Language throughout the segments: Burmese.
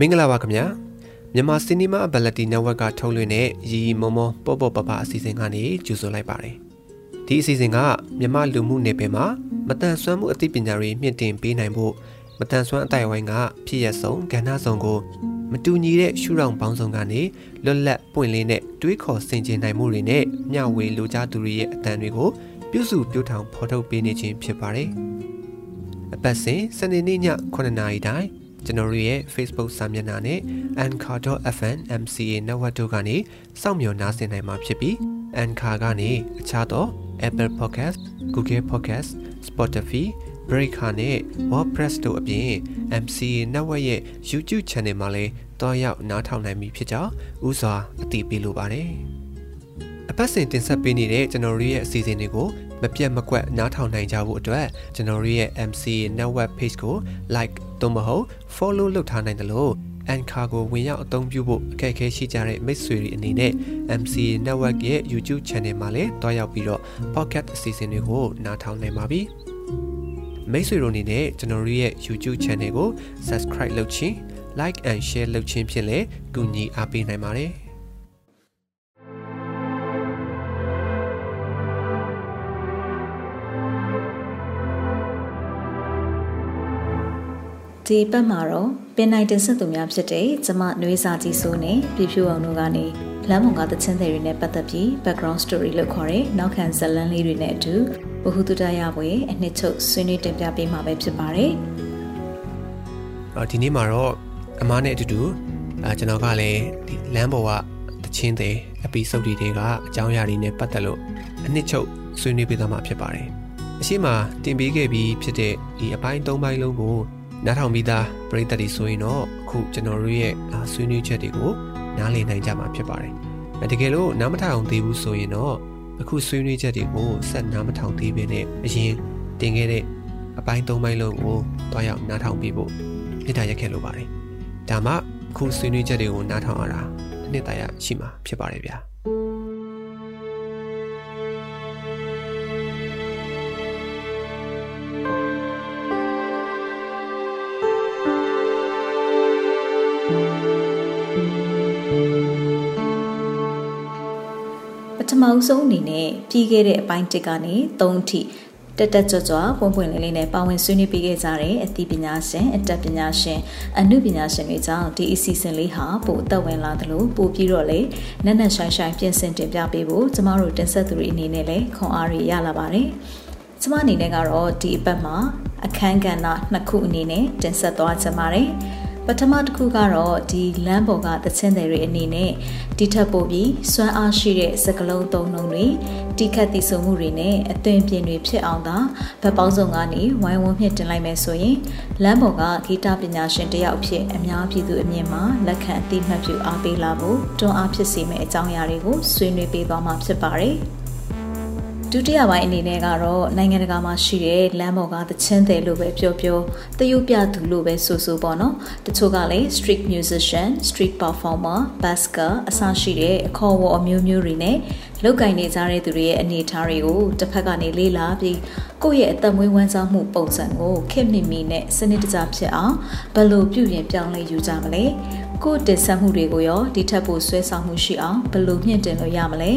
မင်္ဂလာပါခင်ဗျာမြန်မာစီနီမာဘလက်တီ network ကထုတ်လွှင့်တဲ့ရီရီမောမောပေါ့ပေါ့ပပအစီအစဉ်ကနေကြိုဆိုလိုက်ပါတယ်ဒီအစီအစဉ်ကမြန်မာလူမှုနယ်ပယ်မှာမတန်ဆွမ်းမှုအသိပညာတွေမြင့်တင်ပေးနိုင်ဖို့မတန်ဆွမ်းအတိုင်းဝိုင်းကဖြစ်ရဆုံးကဏ္ဍဆောင်ကိုမတူညီတဲ့ရှုထောင့်ပေါင်းစုံကနေလွတ်လပ်ပွင့်လင်းတဲ့တွေးခေါ်ဆင်ခြင်နိုင်မှုတွေနဲ့မျှဝေလိုချသူတွေရဲ့အတန်တွေကိုပြုစုပြောင်းထောင်ဖော်ထုတ်ပေးနေခြင်းဖြစ်ပါတယ်အပတ်စဉ်စနေနေ့ည9:00နာရီတိုင်း ကျွန်တော်တို့ရဲ့ Facebook စာမျက်နှာနဲ့ anchor.fm MCA network တို့ကနေစောင့်မျှော်နားဆင်နိုင်မှာဖြစ်ပြီး Anchor ကနေအခြားသော Apple Podcast, Google Podcast, Spotify, Breaker နဲ့ WordPress တို့အပြင် MCA network ရဲ့ YouTube channel မှာလည်းတွားရောက်နားထောင်နိုင်ပြီဖြစ်ကြောင်းဥစွာအသိပေးလိုပါတယ်။အပတ်စဉ်တင်ဆက်ပေးနေတဲ့ကျွန်တော်တို့ရဲ့အစီအစဉ်တွေကိုမပြတ်မကွက်နားထောင်နိုင်ကြဖို့အတွက်ကျွန်တော်တို့ရဲ့ MCA network page ကို like သို့မဟုတ် follow လုပ်ထားနိုင်တယ်လို့ Anchor ကိုဝင်ရောက်အသုံးပြုဖို့အခက်အခဲရှိကြတဲ့မိတ်ဆွေတွေအနေနဲ့ MCA network ရဲ့ YouTube channel မှာလည်းတွားရောက်ပြီးတော့ podcast အစီအစဉ်တွေကိုနားထောင်နိုင်ပါပြီမိတ်ဆွေတို့အနေနဲ့ကျွန်တော်တို့ရဲ့ YouTube channel ကို subscribe လုပ်ခြင်း like and share လုပ်ခြင်းဖြင့်လည်းကူညီအားပေးနိုင်ပါတယ် ဒီပတ်မှာတော့ပင်နိုင်တင်ဆက်သူများဖြစ်တဲ့ကျမနှွေးစာကြီးစိုးနဲ့ပြည်ဖြူအောင်တို့ကနေလမ်းမကသချင်းတွေနဲ့ပတ်သက်ပြီး background story လို့ခေါ်တဲ့နောက်ခံဇာတ်လမ်းလေးတွေနဲ့အတူဘ ഹു တုတရပွဲအနှစ်ချုပ်ဆွေးနွေးတင်ပြပေးမှာပဲဖြစ်ပါတယ်။အော်ဒီနေ့မှာတော့အမားနဲ့အတူတူအဲကျွန်တော်ကလည်းဒီလမ်းပေါ်ကသချင်းတွေ episode တွေကအကြောင်းအရာတွေနဲ့ပတ်သက်လို့အနှစ်ချုပ်ဆွေးနွေးပေးသွားမှာဖြစ်ပါတယ်။အရှိမတင်ပေးခဲ့ပြီးဖြစ်တဲ့ဒီအပိုင်း၃ပိုင်းလုံးကို နားထောင်ပြီးသားပရိသတ်တွေဆိုရင်တော့အခုကျွန်တော်တို့ရဲ့ဆွေးနွေးချက်တွေကိုနားလည်နိုင်ကြမှာဖြစ်ပါတယ်။တကယ်လို့နားမထောင်သေးဘူးဆိုရင်တော့အခုဆွေးနွေးချက်တွေကိုဆက်နားမထောင်သေးဘဲနဲ့အရင်တင်ခဲ့တဲ့အပိုင်း၃ပိုင်းလုံးကိုတွားရောက်နားထောင်ပြီးဖို့မေတ္တာရက်ခဲ့လိုပါတယ်။ဒါမှအခုဆွေးနွေးချက်တွေကိုနားထောင်ရတာအနှစ်သာရရှိမှာဖြစ်ပါတယ်ဗျာ။ မအဆုံးအနေနဲ့ပြီးခဲ့တဲ့အပိုင်းတစ်ကနေ3အထိတက်တက်ကြွကြွပွင့်ပွင့်လင်းလင်းနဲ့ပါဝင်ဆွေးနွေးပေးခဲ့ကြတဲ့အသိပညာရှင်အတတ်ပညာရှင်အမှုပညာရှင်တွေကြောင့်ဒီအစီအစဉ်လေးဟာပိုအသက်ဝင်လာသလိုပိုပြီးတော့လေနက်နက်ရှိုင်းရှိုင်းပြင်ဆင်တင်ပြပေးဖို့ကျမတို့တင်ဆက်သူတွေအနေနဲ့လည်းခွန်အားရရလာပါတယ်။ကျမအနေနဲ့ကတော့ဒီအပတ်မှာအခန်းကဏ္ဍနှစ်ခုအနေနဲ့တင်ဆက်သွားချင်ပါတယ်။ ပထမတစ်ခုကတော့ဒီလမ်းပေါ်ကသချင်းတွေအနေနဲ့ဒီထက်ပိုပြီးစွမ်းအားရှိတဲ့စကလုံးသုံးနှုံတွေတိခတ်တည်ဆုံမှုတွေနဲ့အသွင်ပြင်တွေဖြစ်အောင်သာဗတ်ပေါင်းစုံကနေဝိုင်းဝန်းမြင့်တင်လိုက်မယ်ဆိုရင်လမ်းပေါ်ကဂီတပညာရှင်တယောက်ဖြစ်အများပြည်သူအမြင်မှာလက်ခံအသိမှတ်ပြုအားပေးလာဖို့တွန်းအားဖြစ်စေမယ့်အကြောင်းအရာတွေကိုဆွေးနွေးပေးသွားမှာဖြစ်ပါတယ်။ ဒုတိယပိုင်းအနေနဲ့ကတော့နိုင်ငံတကာမှာရှိတဲ့လမ်းပေါ်ကသချင်းတယ်လို့ပဲပြောပြောတရုတ်ပြသူလို့ပဲဆိုဆိုပေါ့နော်တချို့ကလည်း street musician street performer busker အစရှိတဲ့အခေါ်အဝေါ်အမျိုးမျိုးတွေနဲ့လောက်ကင်နေကြတဲ့သူတွေရဲ့အနေအထားတွေကိုတစ်ဖက်ကနေလေ့လာပြီးကိုယ့်ရဲ့အသက်မွေးဝမ်းစားမှုပုံစံကိုခင်မိမိနဲ့စနစ်တကျဖြစ်အောင်ဘယ်လိုပြုပြင်ပြောင်းလဲယူကြမလဲ ကိုယ်တင်ဆက်မှုတွေကိုရောဒီထက်ပိုဆွဲဆောင်မှုရှိအောင်ဘယ်လိုမြင့်တင်လို့ရမလဲ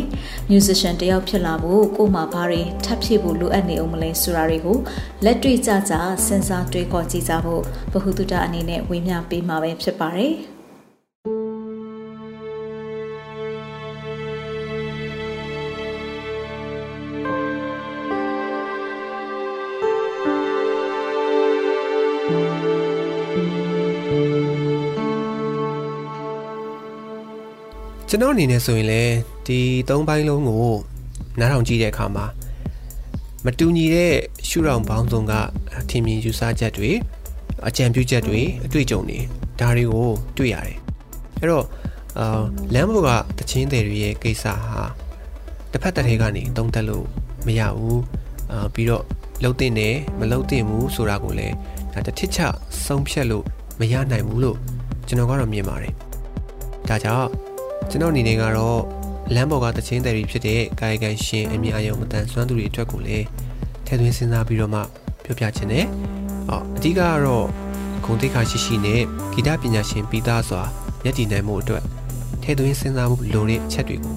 musician တယောက်ဖြစ်လာဖို့ကိုယ်မှာဘာတွေထပ်ဖြည့်ဖို့လိုအပ်နေအောင်မလဲဆိုတာတွေကိုလက်တွေ့ကြကြစဉ်းစားတွေးခေါ်ကြည့်ကြဖို့ဘ ഹു တုတအနေနဲ့ဝေမျှပေးမှာပဲဖြစ်ပါတယ် ကျွန်တော်အနေနဲ့ဆိုရင်လည်းဒီ၃ပိုင်းလုံးကိုနားထောင်ကြည့်တဲ့အခါမှာမတူညီတဲ့ရှုထောင့်ပေါင်းစုံကထင်မြင်ယူဆချက်တွေအကြံပြုချက်တွေအတွေ့အကြုံတွေဒါတွေကိုတွေ့ရတယ်အဲ့တော့အာလမ်းဘောကတချင်းတွေရဲ့ကိစ္စဟာတစ်ဖက်တစ်ထဲကနေတုံးတက်လို့မရဘူးအာပြီးတော့လှုပ်တင်တယ်မလှုပ်တင်ဘူးဆိုတာကိုလည်းဒါတစ်ထစ်ချဆုံးဖြတ်လို့မရနိုင်ဘူးလို့ကျွန်တော်ကတော့မြင်ပါတယ်ဒါကြောင့် ကျွန်တော်အနေနဲ့ကတော့လမ်းပေါ်ကတချင်းတယ်ဖြစ်တဲ့ကာယကံရှင်အမြအယုံမတန်ဆွမ်းသူတွေအတွက်ကိုလည်းထည့်သွင်းစဉ်းစားပြီးတော့မှပြောပြချင်တယ်။အော်အဓိကကတော့ဂုဏ်သိက္ခာရှိရှိနဲ့ဂီတပညာရှင်ပြီးသားစွာရည်တည်နိုင်မှုအတွက်ထဲသွင်းစဉ်းစားမှုလိုတဲ့အချက်တွေကို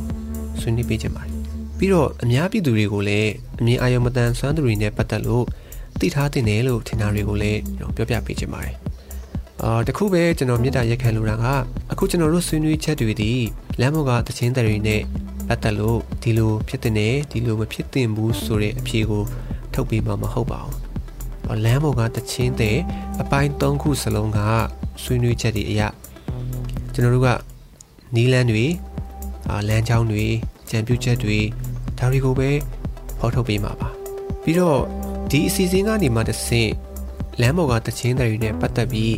ဆွေးနွေးပေးချင်ပါတယ်။ပြီးတော့အများပြည်သူတွေကိုလည်းအမြင်အာရုံမတန်ဆွမ်းသူတွေနဲ့ပတ်သက်လို့သိထားတင်တယ်လို့ထင်တာတွေကိုလည်းပြောပြပေးချင်ပါတယ်။ အာတခုပဲကျွန်တော်မြစ်တာရက်ခံလိုတာကအခုကျွန်တော်တို့ဆွေးနွေးချက်တွေဒီလမ်းပေါ်ကတခြင်းတွေနဲ့ပတ်သက်လို့ဒီလိုဖြစ်တဲ့နဲ့ဒီလိုမဖြစ်သင့်ဘူးဆိုတဲ့အဖြေကိုထုတ်ပေးမှာမဟုတ်ပါဘူး။လမ်းပေါ်ကတခြင်းတဲ့အပိုင်း၃ခုစလုံးကဆွေးနွေးချက်တွေအရာကျွန်တော်တို့ကနီးလန်းတွေအာလမ်းကြောင်းတွေကြံပြုချက်တွေဒါတွေကိုပဲဖော်ထုတ်ပေးမှာပါပြီးတော့ဒီအစီအစဉ်ကနေမှတစ်ဆင့်လမ်းပေါ်ကတခြင်းတွေနဲ့ပတ်သက်ပြီး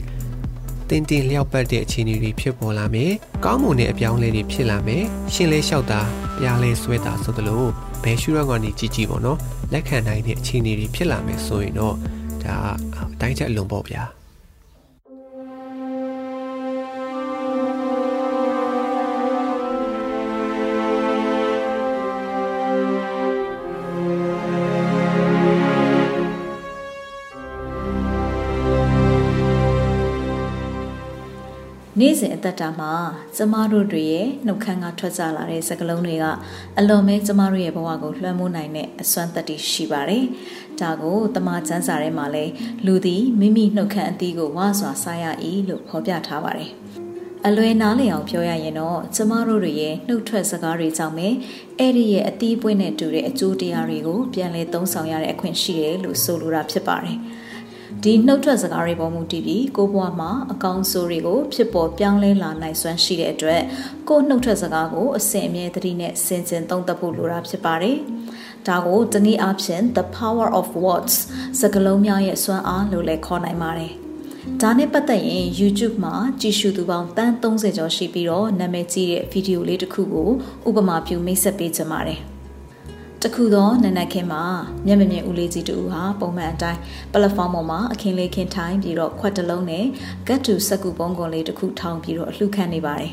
တင်တင်လျောက်ပတ်တဲ့အခြေအနေတွေဖြစ်ပေါ်လာမယ်။ကောင်းမွန်တဲ့အပြောင်းလဲတွေဖြစ်လာမယ်။ရှင်လဲလျှောက်တာပြားလဲဆွဲတာဆိုသလိုဘယ်ရှုထောင့်ကနေကြည့်ကြည့်ပေါ့နော်။လက်ခံနိုင်တဲ့အခြေအနေတွေဖြစ်လာမယ်ဆိုရင်တော့ဒါအတိုင်းချက်အလုံးပေါ့ဗျာ။ နေ့စဉ်အသက်တာမှာကျမတို့တွေရဲ့နှုတ်ခမ်းကထွက်ကြလာတဲ့စကားလုံးတွေကအလွန်မဲကျမတို့ရဲ့ဘဝကိုလွှမ်းမိုးနိုင်တဲ့အစွမ်းတတ္တိရှိပါတယ်။ဒါကိုတမန်ကျမ်းစာထဲမှာလဲလူသည်မိမိနှုတ်ခမ်းအသီးကိုဝါစွာစားရ၏လို့ဖော်ပြထားပါတယ်။အလွယ်နားလည်အောင်ပြောရရင်တော့ကျမတို့တွေရဲ့နှုတ်ထွက်စကားတွေကြောင့်ပဲအဲ့ဒီရဲ့အသီးပွင့်နဲ့တူတဲ့အကျိုးတရားတွေကိုပြန်လည်သုံးဆောင်ရတဲ့အခွင့်ရှိတယ်လို့ဆိုလိုတာဖြစ်ပါတယ်။ ဒီနှုတ်ထွက်စကားတွေပေါ်မူတည်ပြီးကိုဘွားမှာအကောင်ဆိုးတွေကိုဖြစ်ပေါ်ပြောင်းလဲလာနိုင်စွမ်းရှိတဲ့အတွက်ကိုနှုတ်ထွက်စကားကိုအစဉ်အမြဲသတိနဲ့စင်စင်သုံးသပ်ဖို့လိုတာဖြစ်ပါတယ်။ဒါကိုတနည်းအားဖြင့် the power of words စကားလုံးများရဲ့စွမ်းအားလို့လည်းခေါ်နိုင်ပါတယ်။ဒါနဲ့ပတ်သက်ရင် YouTube မှာကြည့်ရှုသူပေါင်းတန်း30ကျော်ရှိပြီးတော့နာမည်ကြီးတဲ့ဗီဒီယိုလေးတစ်ခုကိုဥပမာပြုမိတ်ဆက်ပေးချင်ပါတယ်။ တခုသောနနက်ခင်းမှာမျက်မမြင်ဦးလေးကြီးတူဟာပုံမှန်အတိုင်းပလက်ဖောင်းပေါ်မှာအခင်းလေးခင်းထိုင်ပြီးတော့ခွက်တလုံးနဲ့ကတ်တူစက်ကူပုံကွန်လေးတစ်ခုထောင်ပြီးတော့အလှခံနေပါတယ်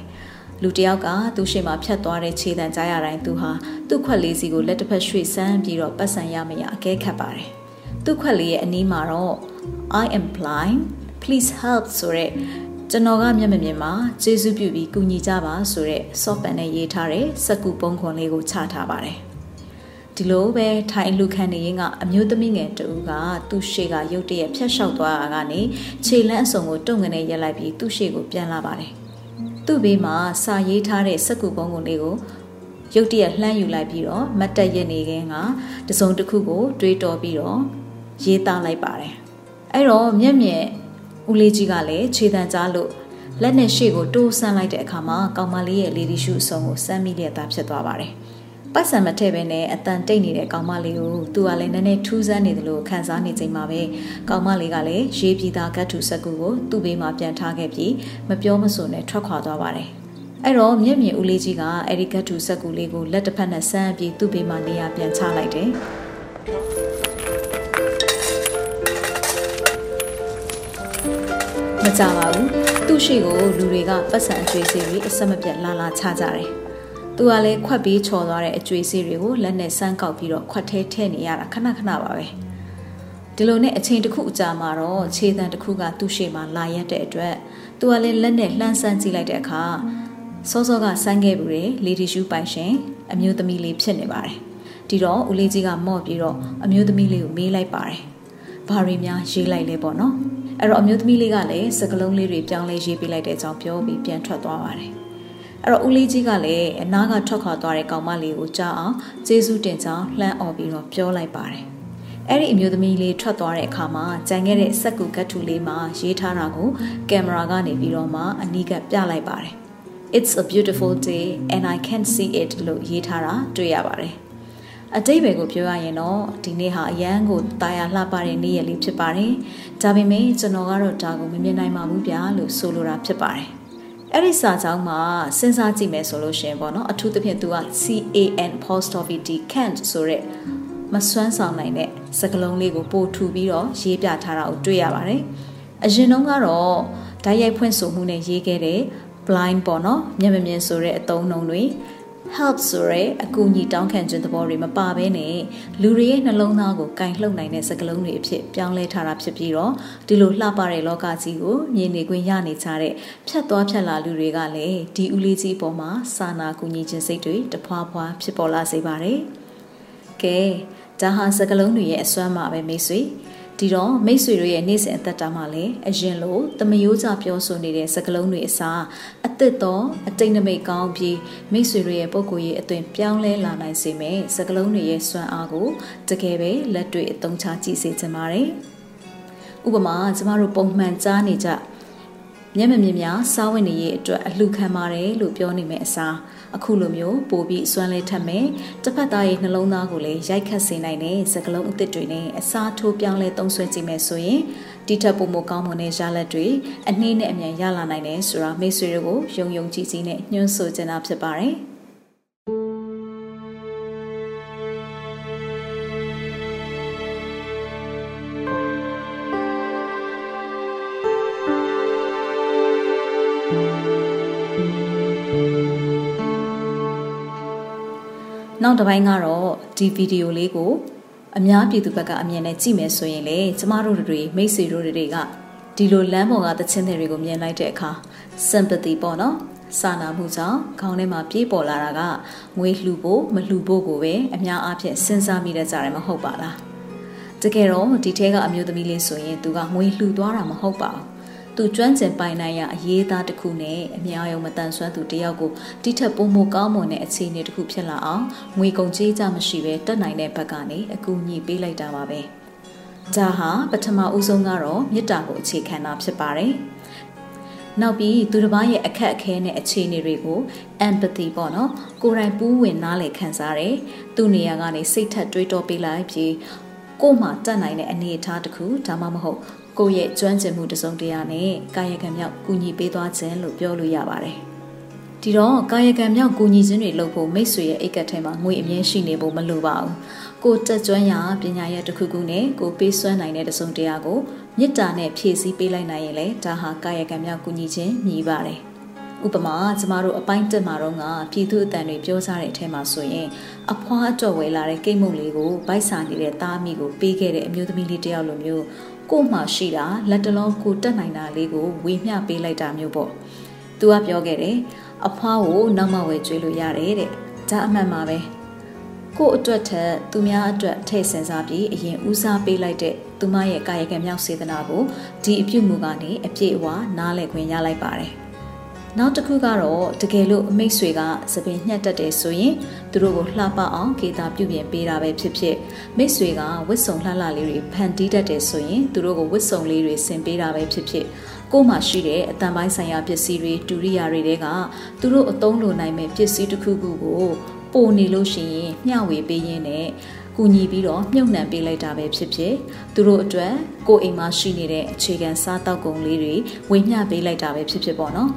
လူတယောက်ကသူ့ရှေ့မှာဖြတ်သွားတဲ့ခြေတံကြားရတိုင်းသူဟာသူ့ခွက်လေးစီကိုလက်တစ်ဖက်ရွှေ့ဆန်းပြီးတော့ပတ်စံရမရအကဲခတ်ပါတယ်သူ့ခွက်လေးရဲ့အနီးမှာတော့ I am blind please help ဆိုတဲ့ကျွန်တော်ကမျက်မမြင်မှာကျေးဇူးပြုပြီးကူညီကြပါဆိုတဲ့ soft pen နဲ့ရေးထားတဲ့စက်ကူပုံခွန်လေးကိုချထားပါတယ်။ ဒီလိုပဲထိုင်လူခံနေရင်ကအမျိုးသမီးငယ်တူကသူ့ရှေ့ကရုတ်တရက်ဖြတ်လျှောက်သွားတာကနေခြေလန်းအစုံကိုတုံငနေရက်လိုက်ပြီးသူ့ရှေ့ကိုပြန်လာပါတယ်။သူ့ဘေးမှာစာရေးထားတဲ့စက်ကူပုံကုန်လေးကိုရုတ်တရက်လှမ်းယူလိုက်ပြီးတော့မတ်တက်ရက်နေခင်ကတစုံတစ်ခုကို တွေးတောပြီးတော့ရေးသားလိုက်ပါတယ်။အဲ့တော့မျက်မြက်ဦးလေးကြီးကလည်းခြေတံကြားလို့လက်နဲ့ရှေ့ကိုတိုးဆန်းလိုက်တဲ့အခါမှာကောင်မလေးရဲ့လေဒီရှုအစုံကိုစမ်းမိတဲ့သားဖြစ်သွားပါတယ်။ ပတ်စံမထည့်ပဲနဲ့အတန်တိတ်နေတဲ့ကောင်မလေးကိုသူကလည်းနည်းနည်းထူးဆန်းနေတယ်လို့ခံစားနေချိန်မှာပဲကောင်မလေးကလည်းရေးပြီးသားကတ်ထူစက်ကူကိုသူ့ဘေးမှာပြန်ထားခဲ့ပြီးမပြောမဆိုနဲ့ထွက်ခွာသွားပါတယ်အဲ့တော့မျက်မြင်ဦးလေးကြီးကအဲ့ဒီကတ်ထူစက်ကူလေးကိုလက်တစ်ဖက်နဲ့ဆန်းပြီးသူ့ဘေးမှာနေရာပြန်ချလိုက်တယ်မကြပါဘူးသူ့ရှိကိုလူတွေကပတ်စံအကျွေးစီပြီးအဆက်မပြတ်လာလာချကြတယ် သူကလည်းခွက်ပြီးချော်သွားတဲ့အကျွေးစေးတွေကိုလက်နဲ့ဆန်းကောက်ပြီးတော့ခွက်ထဲထည့်နေရတာခဏခဏပါပဲဒီလိုနဲ့အချိန်တစ်ခုအကြာမှာတော့ခြေတံတစ်ခုကသူ့ရှေ့မှာလာရက်တဲ့အတွက်သူကလည်းလက်နဲ့လှမ်းဆန်းကြည့်လိုက်တဲ့အခါစောစောကဆန်းခဲ့ဘူးလေလေဒီရှူးပိုင်ရှင်အမျိုးသမီးလေးဖြစ်နေပါတယ်ဒီတော့ဦးလေးကြီးကမော့ပြီးတော့အမျိုးသမီးလေးကိုမေးလိုက်ပါတယ်ဘာတွေများရေးလိုက်လဲပေါ့နော်အဲ့တော့အမျိုးသမီးလေးကလည်းစကလုံးလေးတွေပြောင်းလဲရေးပေးလိုက်တဲ့အကြောင်းပြောပြီးပြန်ထွက်သွားပါတယ် အဲ့တော့ဦးလေးကြီးကလည်းအနားကထွက်ခွာသွားတဲ့ကောင်မလေးကိုကြားအောင်ကျေးဇူးတင်ကြောင်းလှမ်းអော်ပြီးတော့ပြောလိုက်ပါတယ်အဲ့ဒီအမျိုးသမီးလေးထွက်သွားတဲ့အခါမှာကြံခဲ့တဲ့စက်ကူကတ်ထူလေးမှာရေးထားတာကိုကင်မရာကနေပြီးတော့မှအနီးကပ်ပြလိုက်ပါတယ် It's a beautiful day and I can see it လို့ရေးထားတာတွေ့ရပါတယ်အတိတ်ပဲကိုပြောရရင်တော့ဒီနေ့ဟာအရန်ကိုတာယာလှပတဲ့နေ့ရက်လေးဖြစ်ပါတယ်။ဒါပေမဲ့ကျွန်တော်ကတော့ဒါကိုမမြင်နိုင်ပါဘူးဗျာလို့ဆိုလိုတာဖြစ်ပါတယ်။ အဲ့ဒီစာကြောင်းမှာစဉ်းစားကြည့်မယ်ဆိုလို့ရှင်ပေါ့နော်အထူးသဖြင့်သူက CAN apostrophe can't ဆိုတဲ့မစွမ်းဆောင်နိုင်တဲ့စကားလုံးလေးကိုပို့ထူပြီးတော့ရေးပြထားတာကိုတွေ့ရပါတယ်အရင်တုန်းကတော့ဓာတ်ရိုက်ဖွင့်ဆိုမှုနဲ့ရေးခဲ့တဲ့ blind ပေါ့နော်မျက်မမြင်ဆိုတဲ့အသုံးနှုန်းတွေ help ဆိုရဲအကူအညီတောင်းခံခြင်းသဘောတွေမပါဘဲနဲ့လူတွေရဲ့နှလုံးသားကိုကင်လှုပ်နိုင်တဲ့စကားလုံးတွေအဖြစ်ပြောင်းလဲထားတာဖြစ်ပြီးတော့ဒီလိုလှပတဲ့လောကကြီးကိုမြင်နေခွင့်ရနေကြတဲ့ဖြတ်သွားဖြတ်လာလူတွေကလည်းဒီဦးလေးကြီးပေါ်မှာစာနာကူညီခြင်းစိတ်တွေတဖွာဖွာဖြစ်ပေါ်လာစေပါတယ်။ကဲဒါဟာစကားလုံးတွေရဲ့အစွမ်းမှာပဲမိတ်ဆွေ။ ဒီတော့မိတ်ဆွေတို့ရဲ့နေ့စဉ်အသက်တာမှာလည်းအရင်လိုတမယိုးကြပြောဆိုနေတဲ့စကားလုံးတွေအစားအသက်တော်အတိတ်နမိတ်ကောင်းပြီးမိတ်ဆွေတို့ရဲ့ပုံကိုယ်ရေးအသွင်ပြောင်းလဲလာနိုင်စေမယ်စကားလုံးတွေရဲ့စွမ်းအားကိုတကယ်ပဲလက်တွေ့အသုံးချကြည့်စေချင်ပါတယ်ဥပမာကျမတို့ပုံမှန်ကြားနေကြမျက်မမြင်များစားဝင်နေရေးအတွက်အလှခံပါတယ်လို့ပြောနေမယ့်အစား အခုလိုမျိုးပို့ပြီးစွမ်းလဲထက်မယ်တစ်ဖက်သားရဲ့နှလုံးသားကိုလည်းရိုက်ခတ်စေနိုင်တဲ့စကလုံးအသစ်တွေနဲ့အစားထိုးပြောင်းလဲသုံးဆွဲကြည့်မယ်ဆိုရင်တိထက်ပုံမကောင်းမွန်တဲ့ရလဒ်တွေအနည်းနဲ့အမြန်ရလာနိုင်တယ်ဆိုတာမိတ်ဆွေတို့ကိုယုံယုံကြည်ကြည်နဲ့ညွှန်းဆိုချင်တာဖြစ်ပါတယ်။ နောက်တစ်ပိုင်းကတော့ဒီဗီဒီယိုလေးကိုအများပြည်သူဘက်ကအမြင်နဲ့ကြည့်မယ်ဆိုရင်လေကျမတို့တွေမိတ်ဆွေတို့တွေကဒီလိုလမ်းပေါ်ကသချင်းတွေကိုမြင်လိုက်တဲ့အခါ sympathy ပေါ့နော်စာနာမှုကြောင့်ခေါင်းထဲမှာပြေးပေါ်လာတာကငွေလှူဖို့မလှူဖို့ကိုပဲအများအားဖြင့်စဉ်းစားမိတဲ့ကြတယ်မဟုတ်ပါလားတကယ်တော့ဒီထဲကအမျိုးသမီးလေးဆိုရင်သူကငွေလှူသွားတာမဟုတ်ပါဘူး သူကျွမ်းကျင်ပိုင်နိုင်ရအရေးသားတစ်ခုနဲ့အများယုံမတန်ဆွမ်းသူတယောက်ကိုတိထက်ပိုမိုကောင်းမွန်တဲ့အခြေအနေတစ်ခုဖြစ်လာအောင်ငွေကုန်ကြေးကြမရှိဘဲတက်နိုင်တဲ့ဘက်ကနေအကူအညီပေးလိုက်တာပါပဲ။ဒါဟာပထမဦးဆုံးကတော့မေတ္တာကိုအခြေခံတာဖြစ်ပါတယ်။နောက်ပြီးသူတစ်ပါးရဲ့အခက်အခဲနဲ့အခြေအနေတွေကို empathy ပေါ့နော်ကိုယ်တိုင်ပူးဝင်နားလည်ခံစားတယ်သူနေရာကနေစိတ်ထက်တွေးတောပေးလိုက်ပြီးကို့မှာတတ်နိုင်တဲ့အနေအထားတစ်ခုဒါမှမဟုတ် ကိုယ့်ရဲ့ကျွမ်းကျင်မှုတစုံတရာနဲ့ကာယကံမြောက်ကူညီပေးသွားခြင်းလို့ပြောလို့ရပါတယ်။ဒီတော့ကာယကံမြောက်ကူညီခြင်းတွေလုပ်ဖို့မိတ်ဆွေရဲ့အိတ်ကတ်ထဲမှာငွေအမြဲရှိနေဖို့မလိုပါဘူး။ကိုတက်ကျွမ်းရာပညာရဲ့တစ်ခုခုနဲ့ကိုပေးစွမ်းနိုင်တဲ့တစုံတရာကိုမေတ္တာနဲ့ဖြည့်ဆည်းပေးလိုက်နိုင်ရင်လေဒါဟာကာယကံမြောက်ကူညီခြင်းမြည်ပါတယ်။ဥပမာကျမတို့အပိုင်းတက်မှာတော့ကပြည်သူအတန်တွေပြောစားတဲ့အထက်မှာဆိုရင်အဖွားအတွက်ဝယ်လာတဲ့ကိတ်မုံလေးကိုဗိုက်စာနေတဲ့သားမိကိုပေးခဲ့တဲ့အမျိုးသမီးလေးတယောက်လိုမျိုး ကို့မှာရှိတာလက်တလုံးကိုတက်နိုင်တာလေးကိုဝေမျှပေးလိုက်တာမျိုးပေါ့။ "तू ကပြောခဲ့တယ်အဖွားကိုနောက်မှဝယ်ကျွေးလို့ရတယ်တဲ့။ဒါအမှန်ပါပဲ။ကို့အတွက်ထက်သူများအတွက်ထည့်စင်စားပြီးအရင်ဦးစားပေးလိုက်တဲ့သူမရဲ့ကာယကံမြောက်စေတနာကိုဒီအပြုမှုကနေအပြည့်အဝနားလည်ခွင့်ရလိုက်ပါတယ်။ နောက်တစ်ခုကတော့တကယ်လို့အမိတ်ဆွေကသပင်ညှက်တက်တယ်ဆိုရင်သူတို့ကိုလှပအောင်ကေတာပြုပြင်ပေးတာပဲဖြစ်ဖြစ်မိတ်ဆွေကဝစ်စုံလှလှလေးတွေဖန်တီးတတ်တယ်ဆိုရင်သူတို့ကိုဝစ်စုံလေးတွေဆင်ပေးတာပဲဖြစ်ဖြစ်ကို့မှာရှိတဲ့အတန်ပိုင်းဆိုင်ရာပစ္စည်းတွေဒုရိယာတွေကသူတို့အသုံးလိုနိုင်မဲ့ပစ္စည်းတစ်ခုခုကိုပိုနေလို့ရှိရင်မျှဝေပေးရင်းနဲ့ကူညီပြီးတော့မြုပ်နှံပေးလိုက်တာပဲဖြစ်ဖြစ်သူတို့အတွက်ကိုယ်အိမ်မှာရှိနေတဲ့အခြေခံစားတောက်ကုန်လေးတွေဝေမျှပေးလိုက်တာပဲဖြစ်ဖြစ်ပေါ့နော်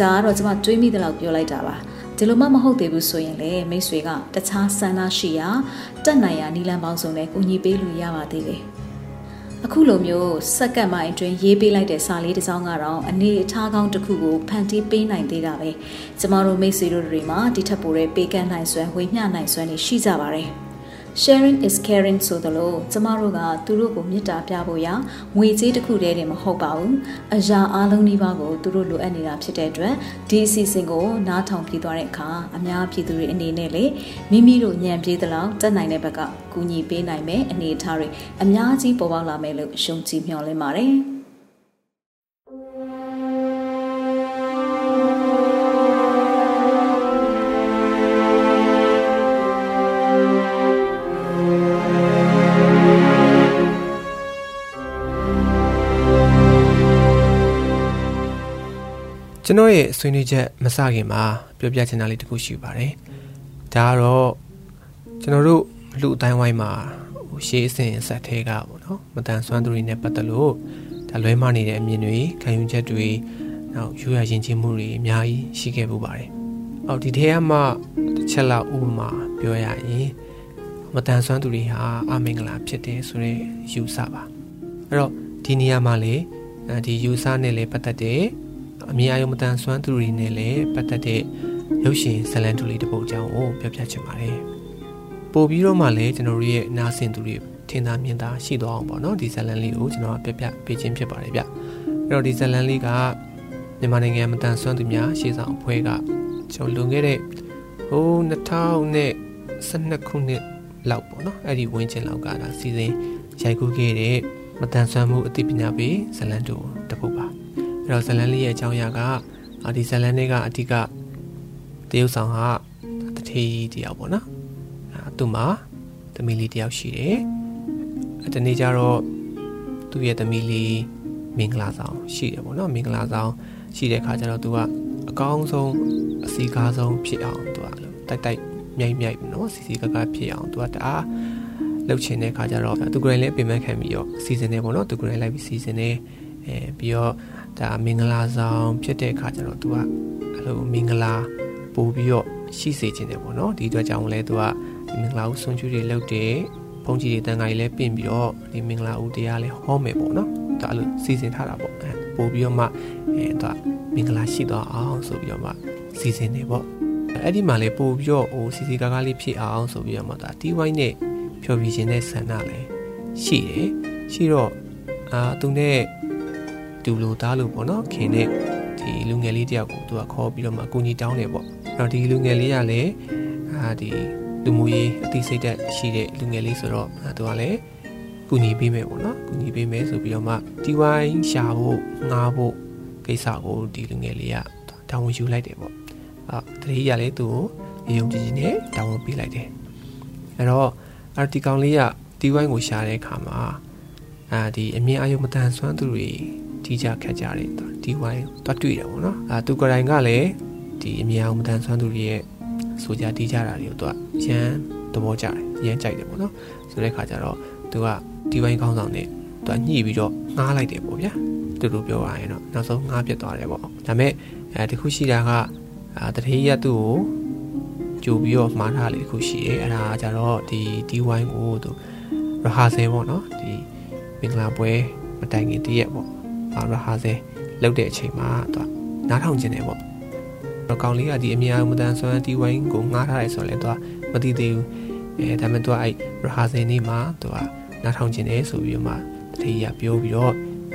ဒါကတော့ကျွန်မတွေးမိတဲ့လောက်ပြောလိုက်တာပါဒီလိုမှမဟုတ်သေးဘူးဆိုရင်လေမိတ်ဆွေကတခြားဆန္ဒရှိရာတက်နိုင်ရာနီလန်ပေါင်းစုံနဲ့ကူညီပေးလို့ရပါသေးတယ်အခုလိုမျိုးစက္ကန့်ပိုင်းအတွင်းရေးပေးလိုက်တဲ့စာလေးတစ်စောင်းကတော့အနေအထားကောင်းတစ်ခုကိုဖန်တီးပေးနိုင်သေးတာပဲကျမတို့မိတ်ဆွေတို့တွေမှာဒီထက်ပိုတဲ့ပေးကမ်းနိုင်စွမ်းဝေမျှနိုင်စွမ်းတွေရှိကြပါတယ်။ sharing is caring ဆိုသလိုကျမတို့ကသူတို့ကိုမေတ္တာပြဖို့ရငွေကြေးတစ်ခုတည်းတင်မဟုတ်ပါဘူးအရာအလုံးကြီးပါကိုသူတို့လိုအပ်နေတာဖြစ်တဲ့အတွက်ဒီအစီအစဉ်ကိုနားထောင်ပြီးသွားတဲ့အခါအများပြည်သူတွေအနေနဲ့လေမိမိတို့ညံပြေးသလောက်တက်နိုင်တဲ့ဘက်ကကူညီပေးနိုင်မယ်အနေအထားတွေအများကြီးပေါ်ပေါက်လာမယ်လို့ယုံကြည်မျှော်လင့်ပါတယ် ကျွန်တော်ရဲ့ဆွေးနွေးချက်မစခင်မှာပြောပြချင်တာလေးတခုရှိပါတယ်ဒါကတော့ကျွန်တော်တို့လူအတိုင်းဝိုင်းမှာဟိုရှေးအစဉ်ဆက်သေးကပေါ့နော်မတန်ဆွမ်းသူတွေနဲ့ပတ်သက်လို့ဒါလွဲမနေတဲ့အမြင်တွေခံယူချက်တွေနောက်ယူရရင်ချင်းမှုတွေအများကြီးရှိခဲ့ပူပါတယ်အော်ဒီထဲကမှတစ်ချက်လောက်ဥပမာပြောရရင်မတန်ဆွမ်းသူတွေဟာအမင်္ဂလာဖြစ်တယ်ဆိုတဲ့ယူဆပါအဲ့တော့ဒီနေရာမှာလေဒီယူဆနဲ့လည်းပတ်သက်တဲ့ အမြင်အယုံမတန်ဆွမ်းသူတွေနဲ့လည်းပတ်သက်တဲ့ရုပ်ရှင်ဇလန်တူလေးတစ်ပုဒ်အကြောင်းကိုပြောပြချင်ပါတယ်ပို့ပြီးတော့မှလည်းကျွန်တော်တို့ရဲ့နားဆင်သူတွေထင်သာမြင်သာရှိသွားအောင်ပေါ့နော်ဒီဇလန်လေးကိုကျွန်တော်ပြပြပေးခြင်းဖြစ်ပါတယ်ဗျအဲ့တော့ဒီဇလန်လေးကမြန်မာနိုင်ငံမတန်ဆွမ်းသူများရှေ့ဆောင်အဖွဲ့ကကျွန်တော်လွန်ခဲ့တဲ့ဟို2012ခုနှစ်လောက်ပေါ့နော်အဲ့ဒီဝင်းကျင်လောက်ကဒါစီစဉ်ရိုက်ကူးခဲ့တဲ့မတန်ဆွမ်းမှုအသိပညာပေးဇလန်တူတစ်ပုဒ်ပါ အဲ့တော့ဇလန်လေးရဲ့အကြောင်းအရာကဒီဇလန်လေးကအဓိကတရုတ်ဆောင်ဟာတထေးတယောက်ပေါ့နော်အဲသူ့မှာသမီးလေးတယောက်ရှိတယ်အဲတနေ့ကျတော့သူ့ရဲ့သမီးလေးမင်္ဂလာဆောင်ရှိတယ်ပေါ့နော်မင်္ဂလာဆောင်ရှိတဲ့ခါကျတော့သူကအကောင်းဆုံးအစီကားဆုံးဖြစ်အောင်သူကတိုက်တိုက်မြိုက်မြိုက်နော်စီစီကကဖြစ်အောင်သူကတအားလှုပ်ချင်တဲ့ခါကျတော့သူကိုယ်တိုင်လည်းပြင်ပန်းခံပြီးတော့စီစဉ်နေပေါ့နော်သူကိုယ်တိုင်လိုက်ပြီးစီစဉ်နေအဲပြီးတော့ ဒါမင်္ဂလာဆောင်ဖြစ်တဲ့ခါကျတော့သူကအဲ့လိုမင်္ဂလာပို့ပြီးတော့ရှိစေခြင်းတယ်ပေါ့နော်ဒီအတွက်ကြောင့်လည်းသူကဒီမင်္ဂလာဦးဆွန်ကျူးတွေလုပ်တယ်ဘုန်းကြီးတွေတန်ခါကြီးလည်းပြင်ပြီးတော့ဒီမင်္ဂလာဦးတရားလည်းဟောမယ်ပေါ့နော်ဒါအဲ့လိုစီစဉ်ထားတာပေါ့အဲပို့ပြီးတော့မှအဲသူကမင်္ဂလာရှိသွားအောင်ဆိုပြီးတော့မှစီစဉ်နေပေါ့အဲ့ဒီမှာလေပို့ပြီးတော့ဟိုစီစီကားကားလေးဖြစ်အောင်ဆိုပြီးတော့မှဒါတီဝိုင်းနဲ့ဖြော်ပြခြင်းတဲ့ဆန္ဒလည်းရှိတယ်ရှိတော့အာသူနဲ့ တူလို့သားလို့ပေါ့နော်ခင်နဲ့ဒီလူငယ်လေးတယောက်ကိုသူကခေါ်ပြီးတော့မှအကူကြီးတောင်းတယ်ပေါ့အဲ့တော့ဒီလူငယ်လေးကလည်းအာဒီလူမှုရေးအသိစိတ်ဓာတ်ရှိတဲ့လူငယ်လေးဆိုတော့သူကလည်းကူညီပေးမယ်ပေါ့နော်ကူညီပေးမယ်ဆိုပြီးတော့မှတီဝိုင်းရှာဖို့ငားဖို့ကိစ္စကိုဒီလူငယ်လေးကတာဝန်ယူလိုက်တယ်ပေါ့အာတတိယလည်းသူ့ကိုရုံကြည်ကြည်နဲ့တာဝန်ပေးလိုက်တယ်အဲ့တော့အာတီကောင်လေးကတီဝိုင်းကိုရှာတဲ့အခါမှာအာဒီအမြင်အာရုံမတန်ဆွမ်းသူတွေ တီးကြခတ်ကြတယ်တီဝိုင်းတွတ်တွေ့တယ်ပေါ့နော်အာသူကိုယ်တိုင်ကလည်းဒီအမြင်အာရုံမတန်ဆွမ်းသူတွေရဲ့ဆိုကြတီးကြတာတွေကိုသူကရမ်းသဘောကျတယ်ရမ်းကြိုက်တယ်ပေါ့နော်ဆိုတဲ့ခါကျတော့သူကတီဝိုင်းကောင်းဆောင်နဲ့သူကညှိပြီးတော့ငားလိုက်တယ်ပေါ့ဗျာတူတူပြောရရင်တော့နောက်ဆုံးငားပြတ်သွားတယ်ပေါ့ဒါပေမဲ့အဲတခုရှိတာကအာတထေးရသူ့ကိုကြိုပြီးတော့မှားထားလေတခုရှိတယ်အဲ့ဒါကြတော့ဒီတီဝိုင်းကိုသူရဟာဆယ်ပေါ့နော်ဒီမင်္ဂလာပွဲမတိုင်ခင်တည့်ရက်ပေါ့ အာရဟာဆယ်လောက်တဲ့အချိန်မှာသူနားထောင်ကျင်တယ်ပေါ့တော့ကောင်လေးကဒီအမြာမတန်ဆွမ်းတီဝိုင်းကိုငားထားတယ်ဆိုတော့လေသူကမသိသေးဘူးအဲဒါပေမဲ့သူကအဲ့ရဟာဆယ်နေ့မှာသူကနားထောင်ကျင်တယ်ဆိုပြီးတော့မှတထေးရပြောပြီးတော့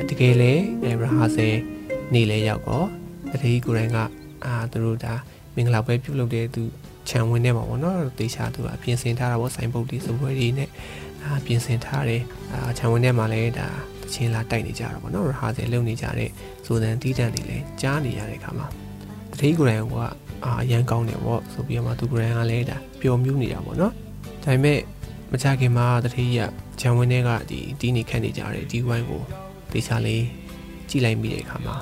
တကယ်လေအဲရဟာဆယ်နေ့လဲရောက်တော့တထေးကိုယ်တိုင်ကအာသူတို့ဒါမင်္ဂလာပွဲပြုလုပ်တဲ့သူခြံဝင်နေမှာပေါ့နော်တေချာသူအပြင်ဆင်ထားတာပေါ့ဆိုင်ပုတ်တွေစပွဲတွေနဲ့အာပြင်ဆင်ထားတယ်အာခြံဝင်ထဲမှာလည်းဒါတ ချင်းလာတိုက်နေကြတာပေါ့နော်ရဟာဆယ်လုံနေကြတဲ့ဇိုတန်တီးတန်တွေလည်းကြားနေရတဲ့ခါမှာတတိကိုယ်တိုင်ကအာအရန်ကောင်းတယ်ပေါ့ဆိုပြီးတော့မှသူကိုယ်တိုင်ကလည်းဒါပျော်မြူးနေတာပေါ့နော်ဒါပေမဲ့မကြခင်မှာတတိယခြံဝင်ထဲကဒီတီးနေခန့်နေကြတဲ့ဒီဝိုင်းကိုတေချာလေးကြည့်လိုက်မိတဲ့အခါမှာ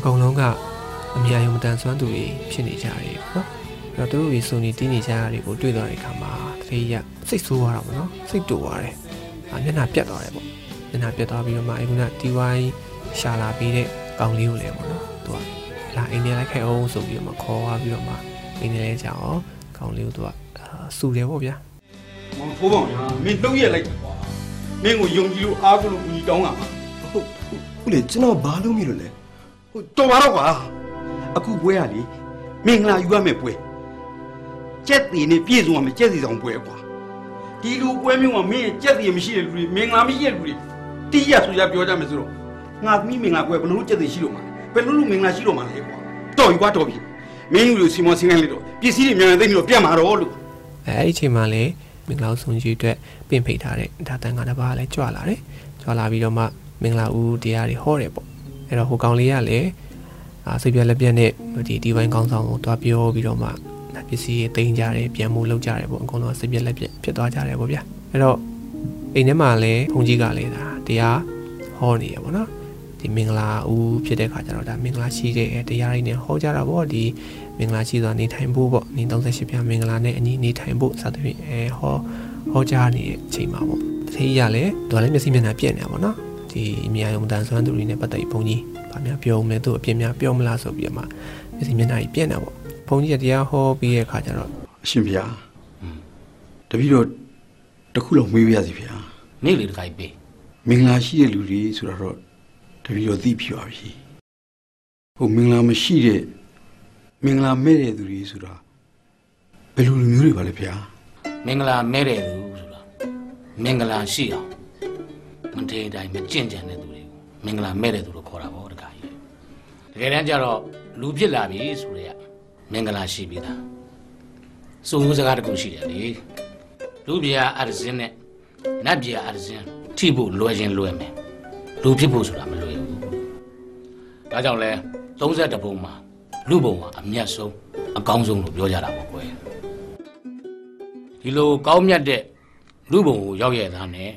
အကုန်လုံးကအမြအယုံမတန်ဆွမ်းသူတွေဖြစ်နေကြတယ်နော်အဲ့တော့သူတို့တွေစုံနေတင်းနေကြတာတွေကိုတွေ့သွားတဲ့အခါမှာတတိယစိတ်ဆိုးသွားတာပေါ့နော်စိတ်တူသွားတယ်အမျက်နှာပြတ်သွားတယ်ပေါ့မျက်နှာပြတ်သွားပြီးတော့မှအခုကတီဝိုင်းရှာလာပြီးတဲ့ကောင်လေးကိုလည်းပေါ့နော်သူကလာအိမ်ထဲလိုက်ခဲ့အောင်ဆိုပြီးတော့မှခေါ်သွားပြီးတော့မှအိမ်ထဲလဲကြအောင်ကောင်လေးကိုသူကစူတယ်ပေါ့ဗျာမောင်ဖိုးပေါင်ညာမင်းလုံးရက်လိုက်ကွာမင်းကိုယုံကြည်လို့အားကိုလို့ကူညီတောင်းတာပါဟုတ်ဟုတ်လေကျွန်တော်ဘာလုပ်မိလို့လဲ ဟိုတော်ပါတော့ကွာအခုပွဲရလေမင်္ဂလာယူရမယ်ပွဲကြက်တီနဲ့ပြည့်စုံရမယ်ကြက်စီဆောင်ပွဲကွာဒီလူပွဲမျိုးမှာမင်းရဲ့ကြက်တီမရှိတဲ့လူတွေမင်္ဂလာမရှိတဲ့လူတွေတီးရဆိုရပြောကြမယ်ဆိုတော့ငါသမီးမင်္ဂလာပွဲဘယ်လိုလုပ်ကြက်တီရှိလို့မှာဘယ်လိုလုပ်မင်္ဂလာရှိလို့မှာလဲကွာတော်ပြီကွာတော်ပြီမင်းယူလို့စီမောစီမံလိုက်တော့ပစ္စည်းတွေမြန်မြန်သိပြီးတော့ပြတ်မှာတော့လို့အဲအဲ့ဒီအချိန်မှာလည်းမင်္ဂလာဆောင်ကြီးအတွက်ပင့်ဖိတ်ထားတဲ့ဒါတန်ကတစ်ပါးလည်းကြွလာတယ်ကြွလာပြီးတော့မှမင်္ဂလာဦးတရားတွေဟောတယ်ပေါ့ အဲ့တော့ဟိုကောင်လေးကလည်းအာစိတ်ပြက်လက်ပြက်နဲ့ဒီဒီဝိုင်းကောင်းဆောင်ကိုတွားပြောပြီးတော့မှပစ္စည်းတွေတင်ကြတယ်ပြန်မှုလုပ်ကြတယ်ပေါ့အကုန်လုံးစိတ်ပြက်လက်ပြက်ဖြစ်သွားကြတယ်ပေါ့ဗျာအဲ့တော့အိမ်ထဲမှာလည်းဘုန်းကြီးကလည်းဒါတရားဟောနေရပေါ့နော်ဒီမင်္ဂလာဦးဖြစ်တဲ့ခါကျတော့ဒါမင်္ဂလာရှိတဲ့တရားရင်းနဲ့ဟောကြတာပေါ့ဒီမင်္ဂလာရှိစွာနေထိုင်ဖို့ပေါ့နေ38ပြမင်္ဂလာနဲ့အညီနေထိုင်ဖို့စသဖြင့်အဲဟောဟောကြားနေတဲ့အချိန်မှာပေါ့တတိယလည်းသူကလည်းမျက်စိမျက်နှာပြည့်နေတာပေါ့နော် ဒီအမြာယုံတန်ဆွမ်းသူတွေနဲ့ပတ်သက်ပြီးဘုန်းကြီးဗာများပြောမလဲသူအပြင်းများပြောမလားဆိုပြီးတော့မှမျက်စိမျက်နှာကြီးပြည့်နေတာပေါ့ဘုန်းကြီးကတရားဟောပြီးတဲ့ခါကျတော့အရှင်ဗျာတပည့်တော်တခုလုံးမေးပြရစီဗျာနေ့လေတခါကြီးပေးမင်္ဂလာရှိတဲ့လူတွေဆိုတော့တပည့်တော်သိဖြစ်ပါပြီဟိုမင်္ဂလာမရှိတဲ့မင်္ဂလာမဲ့တဲ့သူတွေဆိုတာဘယ်လိုလူမျိုးတွေပါလဲဗျာမင်္ဂလာမဲတဲ့သူဆိုတာမင်္ဂလာရှိအောင် မထေရတိုင်းမကြင့်ကြံတဲ့သူတွေကိုမင်္ဂလာမဲတဲ့သူလို့ခေါ်တာပေါ့တခါကြီးတကယ်တမ်းကျတော့လူဖြစ်လာပြီဆိုရဲမင်္ဂလာရှိပြီသားစုံရိုးစကားတစ်ခုရှိတယ်လေလူပြာအာရဇင်းနဲ့နတ်ပြာအာရဇင်းထိဖို့လွယ်ခြင်းလွယ်မယ်လူဖြစ်ဖို့ဆိုတာမလွယ်ဘူးဒါကြောင့်လဲ30ဘုံမှာလူဘုံကအမျက်ဆုံးအကောင်းဆုံးလို့ပြောကြတာပေါ့ကွယ်ဒီလိုကောင်းမြတ်တဲ့လူဘုံကိုရောက်ရတာနဲ့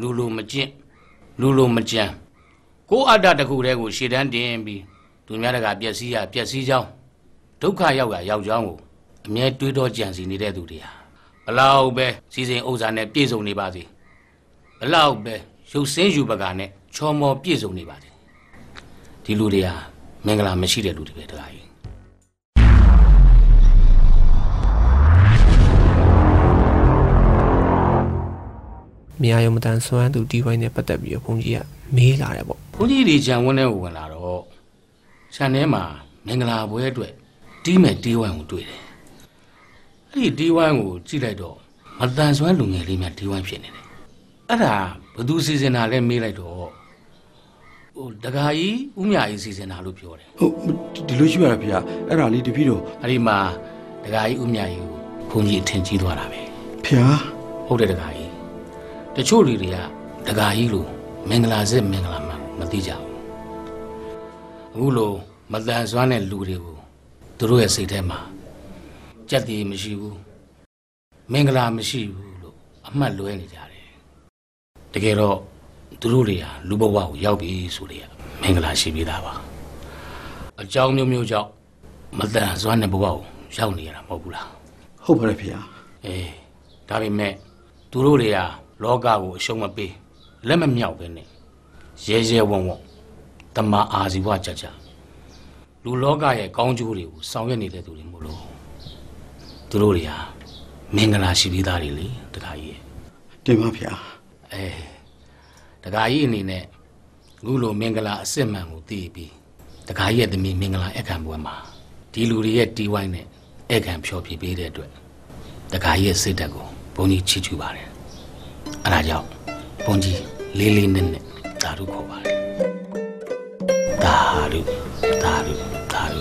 လူလိုမကျင့်လူလိုမကြံကိုယ်အတ္တတစ်ခုတည်းကိုရှေ့တန်းတင်ပြီးသူများတကပျက်စီးရပျက်စီးကြောင်းဒုက္ခရောက်ရရောက်ကြောင်းကိုအမြဲတွေးတောကြံစီနေတဲ့သူတွေဟာဘလောက်ပဲစီစဉ်ဥစ္စာနဲ့ပြည့်စုံနေပါစေဘလောက်ပဲရုပ်စင်းယူပကနဲ့ချော်မော်ပြည့်စုံနေပါစေဒီလူတွေဟာမင်္ဂလာမရှိတဲ့လူတွေပဲတခါကြီး မြာယုံမတန်ဆွမ်းသူဒီဝိုင်းနဲ့ပတ်သက်ပြီးတော့ဘုန်းကြီးကမေးလာတယ်ပေါ့ဘုန်းကြီးတွေခြံဝန်းထဲကိုဝင်လာတော့ခြံထဲမှာမင်္ဂလာပွဲအတွက်တီးမဲ့တီးဝိုင်းကိုတွေ့တယ်။အဲ့ဒီတီးဝိုင်းကိုကြည့်လိုက်တော့မတန်ဆွမ်းလူငယ်လေးများတီးဝိုင်းဖြစ်နေတယ်။အဲ့ဒါဘသူစီစဉ်တာလဲမေးလိုက်တော့ဟိုတကာကြီးဥမြကြီးစီစဉ်တာလို့ပြောတယ်ဟုတ်ဒီလိုရှိပါလားဗျာအဲ့ဒါလေးတပည့်တော်။အဲ့ဒီမှာတကာကြီးဥမြကြီးကိုဘုန်းကြီးအထင်ကြီးသွားတာပဲဗျာ။ဟုတ်တယ်တကာကြီး။ တချို့လူတွေကတကာကြီးလို့မင်္ဂလာစစ်မင်္ဂလာမှန်မသိကြဘူး။အခုလိုမတန်ဆွမ်းတဲ့လူတွေကိုသူတို့ရဲ့စိတ်ထဲမှာကြက်တည်မရှိဘူး။မင်္ဂလာမရှိဘူးလို့အမှတ်လွဲနေကြတယ်။တကယ်တော့သူတို့တွေဟာလူဘဝကိုရောက်ပြီဆိုလေမင်္ဂလာရှိပြီးသားပါ။အကြောင်းမျိုးမျိုးကြောင့်မတန်ဆွမ်းတဲ့ဘဝကိုရောက်နေရတာမဟုတ်ဘူးလား။ဟုတ်ပါတယ်ဗျာအေးဒါပေမဲ့သူတို့တွေက လောကကိုအရှုံးမပေးလက်မမြောက်ပဲနဲ့ရဲရဲဝံ့ဝံ့တမအာဇီဝကြကြလူလောကရဲ့ကောင်းကျိုးတွေကိုဆောင်ရွက်နေတဲ့သူတွေမို့လို့သူတို့တွေဟာမင်္ဂလာရှိပြီးသားတွေလေတခါကြီးရဲ့တင်ပါဗျာအေးတခါကြီးအနေနဲ့အခုလိုမင်္ဂလာအစစ်မှန်ကိုသိပြီးတခါကြီးရဲ့သမီးမင်္ဂလာအခမ်းပွဲမှာဒီလူတွေရဲ့တီးဝိုင်းနဲ့အခမ်းဖျော်ဖြေပေးတဲ့အတွက်တခါကြီးရဲ့စိတ်ဓာတ်ကိုဘုန်းကြီးချီးကျူးပါတယ် အဲဒါကြောင့်ဘုန်းကြီးလေးလေးနက်နက်ဓာတုခေါ်ပါတယ်ဓာတုဓာတုဓာတု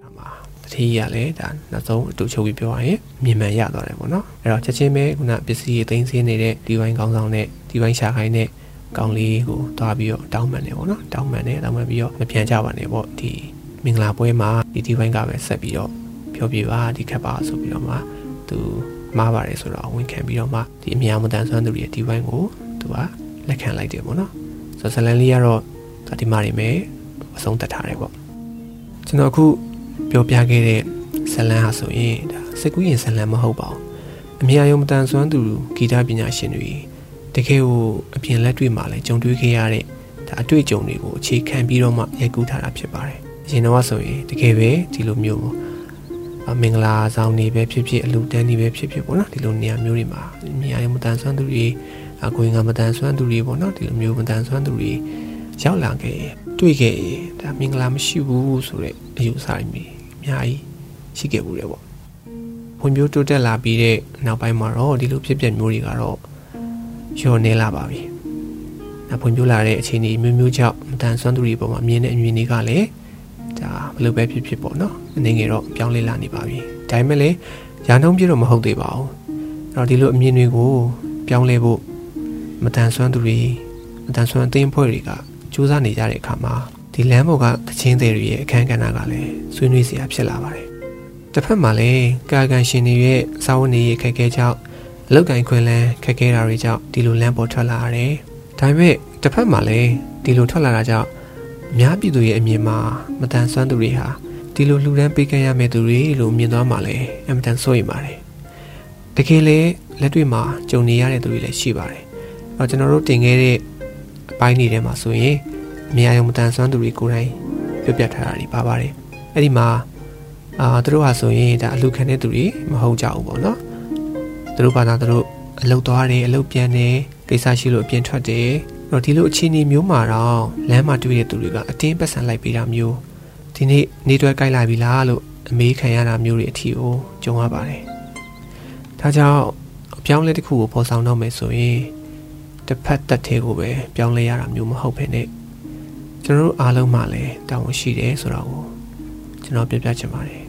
ဒါမှာတတိယလည်းဒါနောက်ဆုံးအတူချုပ်ပြီးပြောရရင်မြင်မှန်ရသွားတယ်ပေါ့နော်အဲ့တော့ချက်ချင်းပဲခုနပစ္စည်းရေးသိမ်းဆင်းနေတဲ့ဒီဝိုင်းကောင်းဆောင်နဲ့ဒီဝိုင်းရှာခိုင်းတဲ့ကောင်လေးကိုတွားပြီးတော့တောင်းပန်တယ်ပေါ့နော်တောင်းပန်တယ်တောင်းပန်ပြီးတော့မပြန်ကြပါနဲ့ပေါ့ဒီမင်္ဂလာပွဲမှာဒီဒီဝိုင်းကပဲဆက်ပြီးတော့ပြောပြပါဒီခက်ပါဆိုပြီးတော့မှ သူမှားပါတယ်ဆိုတော့ဝန်ခံပြီးတော့မှဒီအများမတန်ဆွမ်းသူတွေရဲ့ဒီဝိုင်းကိုသူကလက်ခံလိုက်တယ်ပေါ့နော်ဆိုတော့ဇလန်လေးကတော့ဒါဒီမှာနေမယ်အဆုံးသတ်ထားတယ်ပေါ့ကျွန်တော်အခုပြောပြခဲ့တဲ့ဇလန်ဟာဆိုရင်ဒါစကူးရင်ဇလန်မဟုတ်ပါဘူးအမြအယုံမတန်ဆွမ်းသူဂီတပညာရှင်တွေတကယ်ကိုအပြင်လက်တွေ့မှာလည်းကြုံတွေ့ခဲ့ရတဲ့ဒါအတွေ့အကြုံတွေကိုအခြေခံပြီးတော့မှရိုက်ကူးထားတာဖြစ်ပါတယ်အရင်တော့ဆိုရင်တကယ်ပဲဒီလိုမျိုးအ မင်္ဂလာဆောင်နေပဲဖြစ်ဖြစ်အလူတန်းနေပဲဖြစ်ဖြစ်ပေါ့နော်ဒီလိုနေရာမျိုးတွေမှာအမြအယုံမတန်ဆွမ်းသူတွေအကွင်ကမတန်ဆွမ်းသူတွေပေါ့နော်ဒီလိုမျိုးမတန်ဆွမ်းသူတွေရောက်လာခဲ့ရင်တွေ့ခဲ့ရင်ဒါမင်္ဂလာမရှိဘူးဆိုတဲ့အယူအဆတွေမျိုးအများကြီးရှိခဲ့ဘူးတယ်ပေါ့ဖွံ့ဖြိုးတိုးတက်လာပြီးတဲ့နောက်ပိုင်းမှာတော့ဒီလိုဖြစ်ပျက်မျိုးတွေကတော့လျော့နေလာပါပြီ။နောက်ဖွံ့ဖြိုးလာတဲ့အခြေအနေမျိုးမျိုးကြောင့်မတန်ဆွမ်းသူတွေပေါ်မှာမြင်တဲ့အမြင်တွေကလည်း ဒါဘယ်လိုပဲဖြစ်ဖြစ်ပေါ့နော်အနေငယ်တော့ပြောင်းလဲလာနေပါပြီ။ဒါပေမဲ့လည်းရာနှုန်းပြည့်တော့မဟုတ်သေးပါဘူး။အဲ့တော့ဒီလိုအမြင်တွေကိုပြောင်းလဲဖို့မတန်ဆွမ်းသူတွေမတန်ဆွမ်းအသင်းဖွဲ့တွေကစူးစမ်းနေကြတဲ့အခါမှာဒီလမ်းပေါ်ကသချင်းတွေရဲ့အခန်းကဏ္ဍကလည်းဆွေးနွေးစရာဖြစ်လာပါတယ်။တစ်ဖက်မှာလည်းကာကန်ရှင်တွေရဲ့စာဝန်တွေရဲ့ခက်ခဲကြောင့်အလုတ်ကင်ခွင်လန်းခက်ခဲတာတွေကြောင့်ဒီလိုလမ်းပေါ်ထွက်လာရတယ်။ဒါပေမဲ့တစ်ဖက်မှာလည်းဒီလိုထွက်လာတာကြောင့် အများပြည်သူရဲ့အမြင်မှာမတန်ဆွမ်းသူတွေဟာဒီလိုလှူဒန်းပေးခဲ့ရမယ့်သူတွေလို့မြင်သွားမှလည်းအမတန်စိုးရိမ်ပါတယ်။တကယ်လည်းလက်တွေ့မှာကြုံနေရတဲ့သူတွေလည်းရှိပါတယ်။အော်ကျွန်တော်တို့တင်ခဲ့တဲ့အပိုင်းတွေထဲမှာဆိုရင်အများယုံမတန်ဆွမ်းသူတွေကိုယ်တိုင်ပြပြထားတာတွေပါပါတယ်။အဲ့ဒီမှာအာသူတို့ဟာဆိုရင်ဒါအလူခံတဲ့သူတွေမဟုတ်ကြဘူးပေါ့နော်။သူတို့ဘာသာသူတို့အလုတ်သွားတယ်အလုတ်ပြန်တယ်ကိစ္စရှိလို့အပြင်ထွက်တယ်။အဲ့ တော့ဒီလိုအခြေအနေမျိုးမှာတော့လမ်းမှာတွေ့တဲ့သူတွေကအတင်းပတ်စံလိုက်ပေးတာမျိုးဒီနေ့နေတွဲကြိုက်လာပြီလားလို့အမေးခံရတာမျိုးတွေအထီကိုကြုံရပါတယ်။ဒါကြောင့်အပြောင်းလဲတစ်ခုကိုပေါ်ဆောင်တော့မယ်ဆိုရင်တစ်ဖက်သက်သေးကိုပဲပြောင်းလဲရတာမျိုးမဟုတ်ဘဲနဲ့ကျွန်တော်တို့အားလုံးမှလည်းတာဝန်ရှိတယ်ဆိုတော့ကိုကျွန်တော်ပြောပြချင်ပါတယ်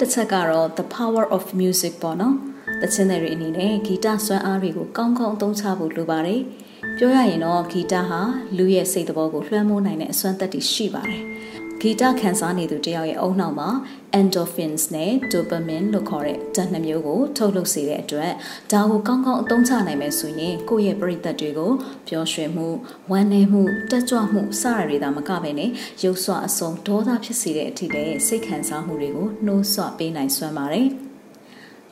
တိယတစ်ချက်ကတော့ the power of music ပေါ့နော်တခြင်းတွေအနေနဲ့ဂီတစွမ်းအားတွေကိုကောင်းကောင်းအသုံးချဖို့လိုပါတယ်ပြောရရင်တော့ဂီတဟာလူရဲ့စိတ်သဘောကိုလွှမ်းမိုးနိုင်တဲ့အစွမ်းသက်တည်ရှိပါတယ် ဂီတခံစားနေသူတယောက်ရဲ့အုံနှောက်မှာ endorphins နဲ့ dopamine လို့ခေါ်တဲ့ဓာတ်နှမျိုးကိုထုတ်လုပ်စေတဲ့အတွက်ဒါကိုကောင်းကောင်းအသုံးချနိုင်မယ်ဆိုရင်ကိုယ့်ရဲ့ပရိသတ်တွေကိုပျော်ရွှင်မှုဝမ်းနည်းမှုတက်ကြွမှုစရတွေသာမကဘဲနဲ့ရုပ်ဆွအစုံဒေါသဖြစ်စေတဲ့အထိလည်းစိတ်ခံစားမှုတွေကိုနှိုးဆွပေးနိုင်စွမ်းပါတယ်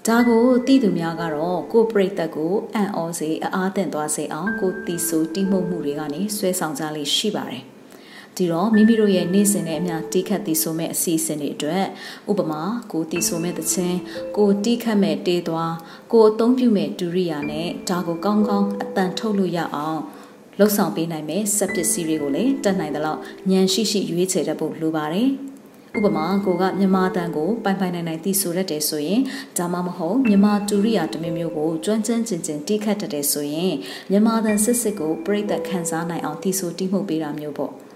ဒါကိုတည်သူများကတော့ကိုပရိသတ်ကိုအံ့ဩစေအားသင့်သွားစေအောင်ကိုတီဆူတိမှုမှုတွေကနေဆွဲဆောင်ကြလိမ့်ရှိပါတယ်။ ဒီတော့မိမိတို့ရဲ့နေ့စဉ်နဲ့အမျှတီးခတ်တည်ဆိုမဲ့အစီအစဉ်တွေအတွက်ဥပမာကိုတည်ဆိုမဲ့သချင်းကိုတီးခတ်မဲ့တေးသွားကိုအသုံးပြုမဲ့ဒူရိယာနဲ့ဒါကိုကောင်းကောင်းအတန်ထုတ်လို့ရအောင်လှုပ်ဆောင်ပေးနိုင်မဲ့စက်ပစ္စည်းတွေကိုလည်းတက်နိုင်တဲ့လောက်ဉာဏ်ရှိရှိရွေးချယ်တတ်ဖို့လိုပါတယ်ဥပမာကိုကမြန်မာတန်ကိုပိုင်ပိုင်နိုင်နိုင်သိဆိုရက်တယ်ဆိုရင်ဒါမှမဟုတ်မြန်မာတူရိယာတမျိုးမျိုးကိုကျွမ်းကျန်းကျင်ကျင်တီးခတ်တတ်တယ်ဆိုရင်မြန်မာတန်စစ်စစ်ကိုပြိသက်ခန်းစားနိုင်အောင်သိဆိုတီးမှုပေးတာမျိုးပေါ့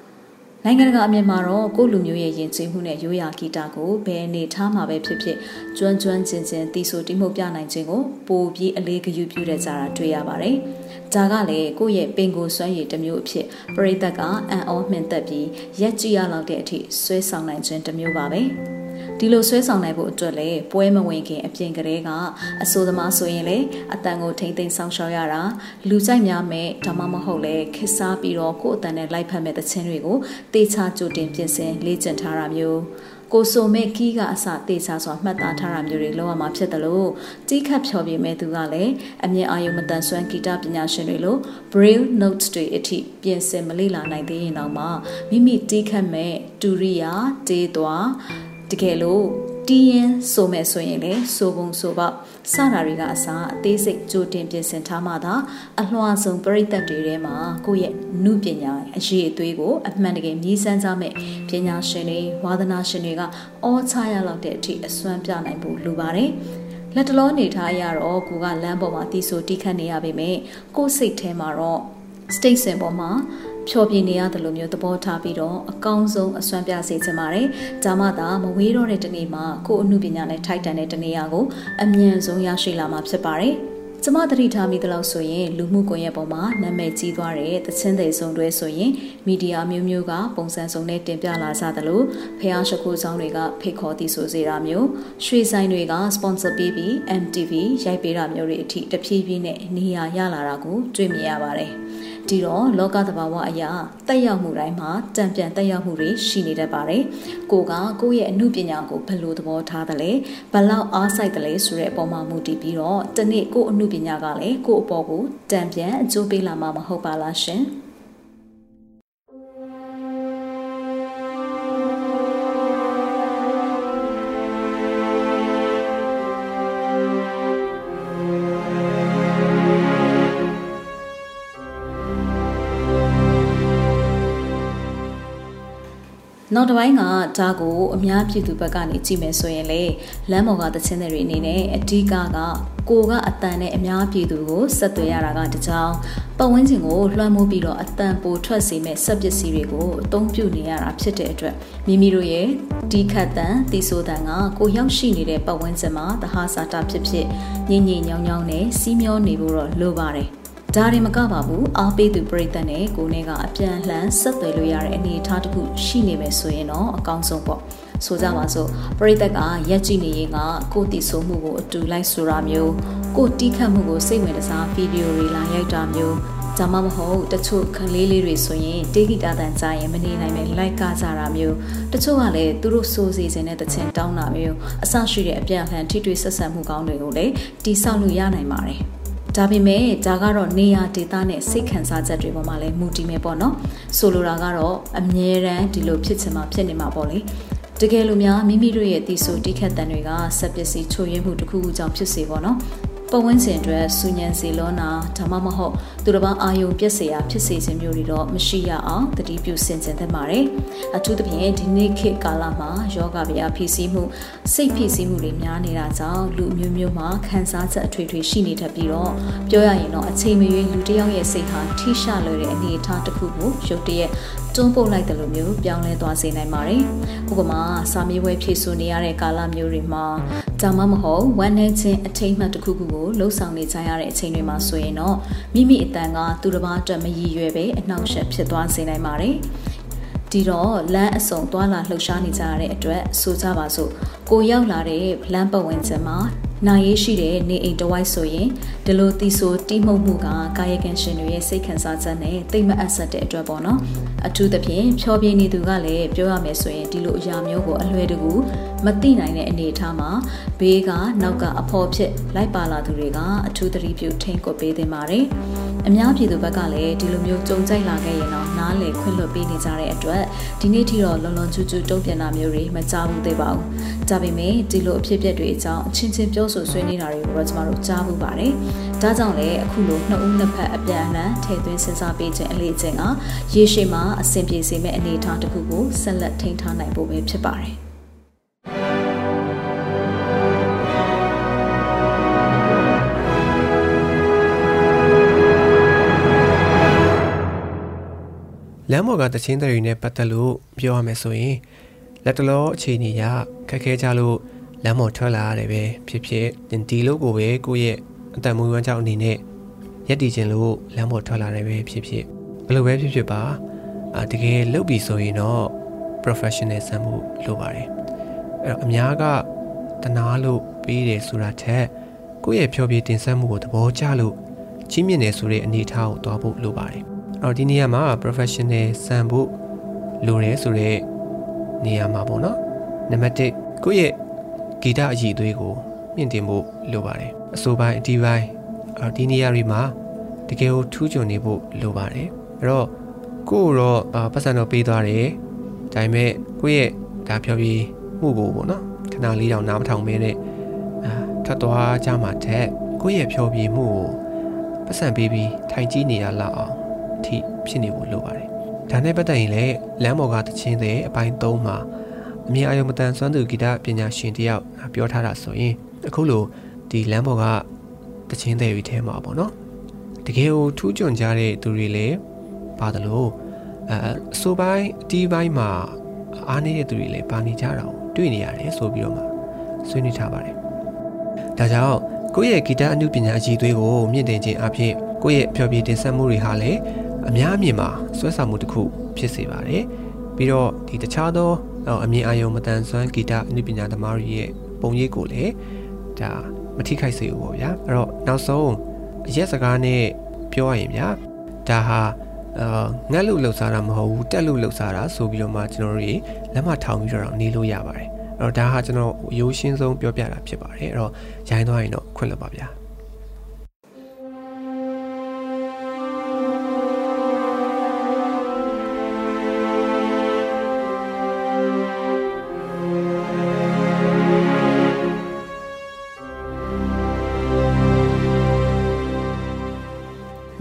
နိုင်ငံတကာအမြင်မှာတော့ကိုလူမျိုးရဲ့ယဉ်ကျေးမှုနဲ့ရိုးရာဂီတကိုဘယ်အနေထားမှာပဲဖြစ်ဖြစ်ကျွမ်းကျွမ်းကျင်ကျင်တီးဆိုတီးမှုပြနိုင်ခြင်းကိုပိုပြီးအလေးဂရုပြုတဲ့ကြတာတွေ့ရပါတယ်။ဒါကလည်းကိုယ့်ရဲ့ပင်ကိုစွမ်းရည်တစ်မျိုးအဖြစ်ပရိသတ်ကအံ့ဩမှင်သက်ပြီးရက်ကြည့်ရလောက်တဲ့အထိဆွဲဆောင်နိုင်ခြင်းတစ်မျိုးပါပဲ။ ဒီလိုဆွဲဆောင်နိုင်ဖို့အတွက်လည်းပွဲမဝင်ခင်အပြင်ကလေးကအဆိုသမားဆိုရင်လေအတန်ကိုထိမ့်သိမ်းဆောင်ရှောက်ရတာလူကြိုက်များမဲ့ဒါမှမဟုတ်လေခစ်စားပြီးတော့ကိုယ့်အတန်နဲ့လိုက်ဖက်မဲ့သချင်းတွေကိုတေချာကြိုတင်ပြင်ဆင်လေ့ကျင့်ထားတာမျိုးကိုဆိုမဲ့ကီးကအစတေချာစွာမှတ်သားထားတာမျိုးတွေလောက်ရမှာဖြစ်တယ်လို့ကြီးခတ်ဖြော်ပြမဲ့သူကလည်းအမြင်အာရုံမတန်ဆွမ်းဂီတပညာရှင်တွေလို့ braille notes တွေအထိပြင်ဆင်မလေ့လာနိုင်သေးရင်တော့မှမိမိတီးခတ်မဲ့တူရိယာတေးသွား တကယ်လို့တီးရင်ဆိုမဲ့ဆိုရင်လေဆိုပုံဆိုပေါစတာတွေကအစားအသေးစိတ်ကြိုတင်ပြင်ဆင်ထားမှသာအလွှာဆုံးပြိသက်တွေထဲမှာကိုယ့်ရဲ့နုပညာအရေးအသွေးကိုအမှန်တကယ်မြည်စမ်းကြမဲ့ပညာရှင်တွေဝါသနာရှင်တွေကအောချရလောက်တဲ့အထိအစွမ်းပြနိုင်ဖို့လိုပါတယ်လက်တလောနေထားရတော့ကိုကလမ်းပေါ်မှာတီးဆိုတီးခတ်နေရပေမဲ့ကိုယ်စိတ်ထဲမှာတော့ state စင်ပေါ်မှာ ဖြောပြနေရတယ်လို့မျိုးသဘောထားပြီးတော့အကောင်းဆုံးအစွမ်းပြစေချင်ပါတယ်။ဒါမှသာမဝေးတော့တဲ့တနေ့မှာကိုယ်အမှုပညာနဲ့ထိုက်တန်တဲ့တနေ့ရာကိုအမြန်ဆုံးရရှိလာမှာဖြစ်ပါတယ်။ကျမသတိထားမိသလောက်ဆိုရင်လူမှုကွန်ရက်ပေါ်မှာနာမည်ကြီးသွားတဲ့သချင်းတွေစုံတွဲဆိုရင်မီဒီယာမျိုးမျိုးကပုံစံစုံနဲ့တင်ပြလာကြသလိုဖျားရှိခိုးဆောင်တွေကဖိတ်ခေါ်သည်ဆိုစေတာမျိုးရွှေဆိုင်တွေက sponsor ပေးပြီး MTV ရိုက်ပေးတာမျိုးတွေအထိတဖြည်းဖြည်းနဲ့နေရာရလာတာကိုတွေ့မြင်ရပါတယ်။ ဒီတော့လောကသဘာဝအရာတက်ရောက်မှုတိုင်းမှာတံပြန်တက်ရောက်မှုတွေရှိနေတတ်ပါတယ်။ကိုကကိုယ့်ရဲ့အမှုပညာကိုဘယ်လိုသဘောထားသလဲဘယ်လောက်အားစိုက်သလဲဆိုတဲ့အပေါ်မှာမူတည်ပြီးတော့တနေ့ကိုယ့်အမှုပညာကလည်းကိုယ့်အပေါ်ကိုတံပြန်အကျိုးပေးလာမှာမဟုတ်ပါလားရှင်။ နောက်တစ်ပိုင်းကဒါကိုအများပြည်သူဘက်ကနေကြည့်မယ်ဆိုရင်လေလမ်းပေါ်ကသချင်းတွေအနေနဲ့အဓိကကကိုကအတန်နဲ့အများပြည်သူကိုဆက်သွယ်ရတာကတကြောင်ပတ်ဝန်းကျင်ကိုလွှမ်းမိုးပြီးတော့အတန်ပိုထွက်စေမဲ့စက်ပစ္စည်းတွေကိုအသုံးပြုနေရတာဖြစ်တဲ့အတွက်မိမိတို့ရဲ့ဒီခတ်တန်တီဆိုတန်ကကိုရောက်ရှိနေတဲ့ပတ်ဝန်းကျင်မှာသဟာစာတာဖြစ်ဖြစ်ညင်ညင်ညောင်းညောင်းနဲ့စီးမျောနေဖို့တော့လိုပါတယ် ဒါရင်မကပါဘူးအားပေးသူပရိသတ်နဲ့ကိုနေကအပြန်လှန်ဆက်သွယ်လို့ရတဲ့အနေအထားတစ်ခုရှိနေမယ်ဆိုရင်တော့အကောင်းဆုံးပေါ့ဆိုကြပါစို့ပရိသတ်ကရက်ကြည့်နေရင်ကကိုတည်ဆိုမှုကိုအတူလိုက်ဆိုတာမျိုးကိုတီးခတ်မှုကိုစိတ်ဝင်စားဗီဒီယိုတွေလာရိုက်တာမျိုးဒါမှမဟုတ်တချို့ခလေးလေးတွေဆိုရင်တေဂီတာတန်ကြရင်မနေနိုင်ပဲလိုက်ကကြတာမျိုးတချို့ကလည်းသူတို့စိုးစီစဉ်တဲ့တချင်တောင်းတာမျိုးအဆရှိတဲ့အပြန်အလှန်ထိတွေ့ဆက်ဆံမှုကောင်းတွေကိုလည်းတိဆောက်လို့ရနိုင်ပါတယ် ဒါပေမဲ့ဒါကတော့နေရာဒေသနဲ့စိတ်ခံစားချက်တွေပေါ်မှာလည်းမူတည်မယ်ပေါ့နော်ဆိုလိုတာကတော့အမြဲတမ်းဒီလိုဖြစ်ချင်မှဖြစ်နေမှာပေါ့လေတကယ်လို့များမိမိတို့ရဲ့တီဆိုတိခတ်တန်တွေကစက်ပစ္စည်းချို့ယွင်းမှုတစ်ခုခုကြောင့်ဖြစ်စေပေါ့နော် ပတ်ဝန်းကျင်အတွက်စူညံစီလွန်တာဒါမှမဟုတ်သူတစ်ပါးအာယုံပြည့်စရာဖြစ်စေခြင်းမျိုးတွေတော့မရှိရအောင်တတိပြုဆင်ခြင်သင့်ပါတယ်။အထူးသဖြင့်ဒီနေ့ခေတ်ကာလမှာယောဂဗျာဖြစ်စည်းမှုစိတ်ဖြစ်စည်းမှုတွေများနေတာကြောင့်လူမျိုးမျိုးမှာခံစားချက်အထွေထွေရှိနေတတ်ပြီးတော့ပြောရရင်တော့အချိန်မရွေးလူတစ်ယောက်ရဲ့စိတ်ဟာထိရှလွယ်တဲ့အနေအထားတစ်ခုကိုရုပ်တရက်တွန်းပုတ်လိုက်တယ်လို့မျိုးပြောင်းလဲသွားစေနိုင်ပါတယ်။ဥပမာစာမေးပွဲဖြေဆိုနေရတဲ့ကာလမျိုးတွေမှာ ဒါမှမဟုတ်ဝမ်းနည်းခြင်းအထိတ်မှတ်တစ်ခုခုကိုလှုပ်ဆောင်နေကြရတဲ့အချိန်တွေမှာဆိုရင်တော့မိမိအတန်ကသူတစ်ပါးအတွက်မရည်ရွယ်ပဲအနှောက်အယှက်ဖြစ်သွားစေနိုင်ပါတယ်။ဒီတော့လမ်းအစုံသွားလာလှုပ်ရှားနေကြရတဲ့အတွက်ဆိုကြပါစို့ကိုရောက်လာတဲ့လမ်းပတ်ဝန်းကျင်မှာ နိုင်ရေးရှိတဲ့နေအိမ်တဝိုက်ဆိုရင်ဒီလိုတီဆိုတိမှုမှုကကာယကံရှင်တွေရဲ့စိတ်ခံစားချက်နဲ့တိတ်မအပ်ဆက်တဲ့အတွက်ပေါ့နော်အထူးသဖြင့်ဖြောပြနေသူကလည်းပြောရမယ်ဆိုရင်ဒီလိုအရာမျိုးကိုအလွယ်တကူမသိနိုင်တဲ့အနေအထားမှာဘေးကနောက်ကအဖော်ဖြစ်လိုက်ပါလာသူတွေကအထူးသတိပြုထိန်ကွပ်ပေးသင့်ပါတယ်အများပြည်သူဘက်ကလည်းဒီလိုမျိုးကြုံကြိုက်လာခဲ့ရင်တော့နားလေခွင့်လွှတ်ပေးနေကြတဲ့အတွက်ဒီနေ့ထိတော့လွန်လွန်ကျူးကျူးတုံ့ပြန်တာမျိုးတွေမကြားဘူးသေးပါဘူးဒါပေမဲ့ဒီလိုအဖြစ်အပျက်တွေအကြောင်းအချင်းချင်းပြောဆိုဆွေးနွေးတာတွေကိုတော့ကျမတို့ကြားဘူးပါတယ်။ဒါကြောင့်လည်းအခုလိုနှစ်ဦးနှစ်ဖက်အပြန်အလှန်ထည့်သွင်းစဉ်းစားပေးခြင်းအလေးချင်းကရေရှည်မှာအဆင်ပြေစေမယ့်အနေအထားတစ်ခုကိုဆက်လက်ထိန်းထားနိုင်ဖို့ပဲဖြစ်ပါတယ်။ လမ်းပေါ်ကတချင်းတွေနဲ့ပတ်သက်လို့ပြောရမယ်ဆိုရင်လက်တလောအခြေအနေရခက်ခဲကြလို့လမ်းပေါ်ထွက်လာရတယ်ပဲဖြစ်ဖြစ်ဒီလိုကိုပဲကိုယ့်ရဲ့အတန်မွေးဝမ်းကြောင့်အနေနဲ့ရက်တည်ခြင်းလို့လမ်းပေါ်ထွက်လာတယ်ပဲဖြစ်ဖြစ်ဘယ်လိုပဲဖြစ်ဖြစ်ပါအာတကယ်လုပ်ပြီဆိုရင်တော့ professional ဆန်မှုလိုပါတယ်အဲ့တော့အများကတနာလို့ပေးတယ်ဆိုတာထက်ကိုယ့်ရဲ့ဖြောပြတင်ဆက်မှုကိုသဘောကျလို့ချင်းမြင့်နေဆိုတဲ့အနေအထားကိုသွားဖို့လိုပါတယ်အဲ့ တော့ဒီနေရာမှာ professional ဆန်ဖို့လိုတယ်ဆိုတဲ့နေရာမှာပေါ့နော်နံပါတ်1ကိုယ့်ရဲ့ဂီတအည်အသွေးကိုမြင့်တင်ဖို့လိုပါတယ်အဆိုပိုင်းအတီးပိုင်းဒီနေရာတွေမှာတကယ်ကိုထူးချွန်နေဖို့လိုပါတယ်အဲ့တော့ကိုယ်တော့ပတ်စံတော့ပေးသွားတယ်ဒါပေမဲ့ကိုယ့်ရဲ့ဒါပြောပြီးမှုကိုပေါ့နော်ခဏလေးတောင်နားမထောင်မဲနဲ့အာထွက်သွားကြမှာတဲ့ကိုယ့်ရဲ့ဖြောပြမှုကိုပတ်စံပေးပြီးထိုင်ကြည့်နေရလောက်အောင်အ ထိဖြစ်နေဖို့လိုပါတယ်ဒါနဲ့ပတ်သက်ရင်လည်းလမ်းပေါ်ကတချင်းတဲ့အပိုင်း3မှာအမြင်အာရုံမတန်ဆွမ်းသူဂီတပညာရှင်တယောက်ပြောထားတာဆိုရင်အခုလိုဒီလမ်းပေါ်ကတချင်းတဲ့တွေထဲမှာပေါ့နော်တကယ်ကိုထူးချွန်ကြတဲ့သူတွေလည်းပါတယ်လို့အဲအဆိုပိုင်းအတီးပိုင်းမှာအားနေတဲ့သူတွေလည်းပါနေကြတာကိုတွေ့နေရတယ်ဆိုပြီးတော့မှဆွေးနွေးထားပါတယ်ဒါကြောင့်ကိုယ့်ရဲ့ဂီတအမှုပညာအကြီးသွေးကိုမြင့်တင်ခြင်းအပြင်ကိုယ့်ရဲ့ဖျော်ဖြေတင်ဆက်မှုတွေဟာလည်း အများအမြင်မှာဆွဲဆောင်မှုတစ်ခုဖြစ်စေပါတယ်ပြီးတော့ဒီတခြားသောအမြင်အာရုံမတန်ဆွမ်းဂီတအနုပညာသမားတွေရဲ့ပုံရိပ်ကိုလည်းဒါမထိခိုက်စေဘူးပေါ့ဗျာအဲ့တော့နောက်ဆုံးရက်စကားနဲ့ပြောရရင်ဗျာဒါဟာအာငတ်လို့လှုပ်ရှားတာမဟုတ်ဘူးတက်လို့လှုပ်ရှားတာဆိုပြီးတော့မှကျွန်တော်တို့တွေလက်မထောင်ပြီးတော့နေလို့ရပါတယ်အဲ့တော့ဒါဟာကျွန်တော်ရိုးရှင်းဆုံးပြောပြတာဖြစ်ပါတယ်အဲ့တော့ရိုင်းသွားရင်တော့ခွင့်လွှတ်ပါဗျာ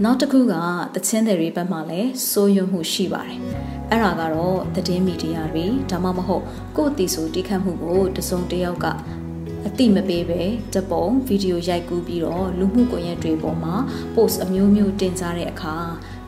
နောက်တစ်ခုကတချင်းတွေဘက်မှာလည်းစိုးရွံ့မှုရှိပါတယ်အဲ့ဒါကတော့သတင်းမီဒီယာတွေဒါမှမဟုတ်ကိုယ့်အတီဆိုတိခတ်မှုကိုတစုံတစ်ယောက်ကအတိမပေးပဲတပုံဗီဒီယိုရိုက်ကူးပြီးတော့လူမှုကွန်ရက်တွေပေါ်မှာ post အမျိုးမျိုးတင်ကြတဲ့အခါ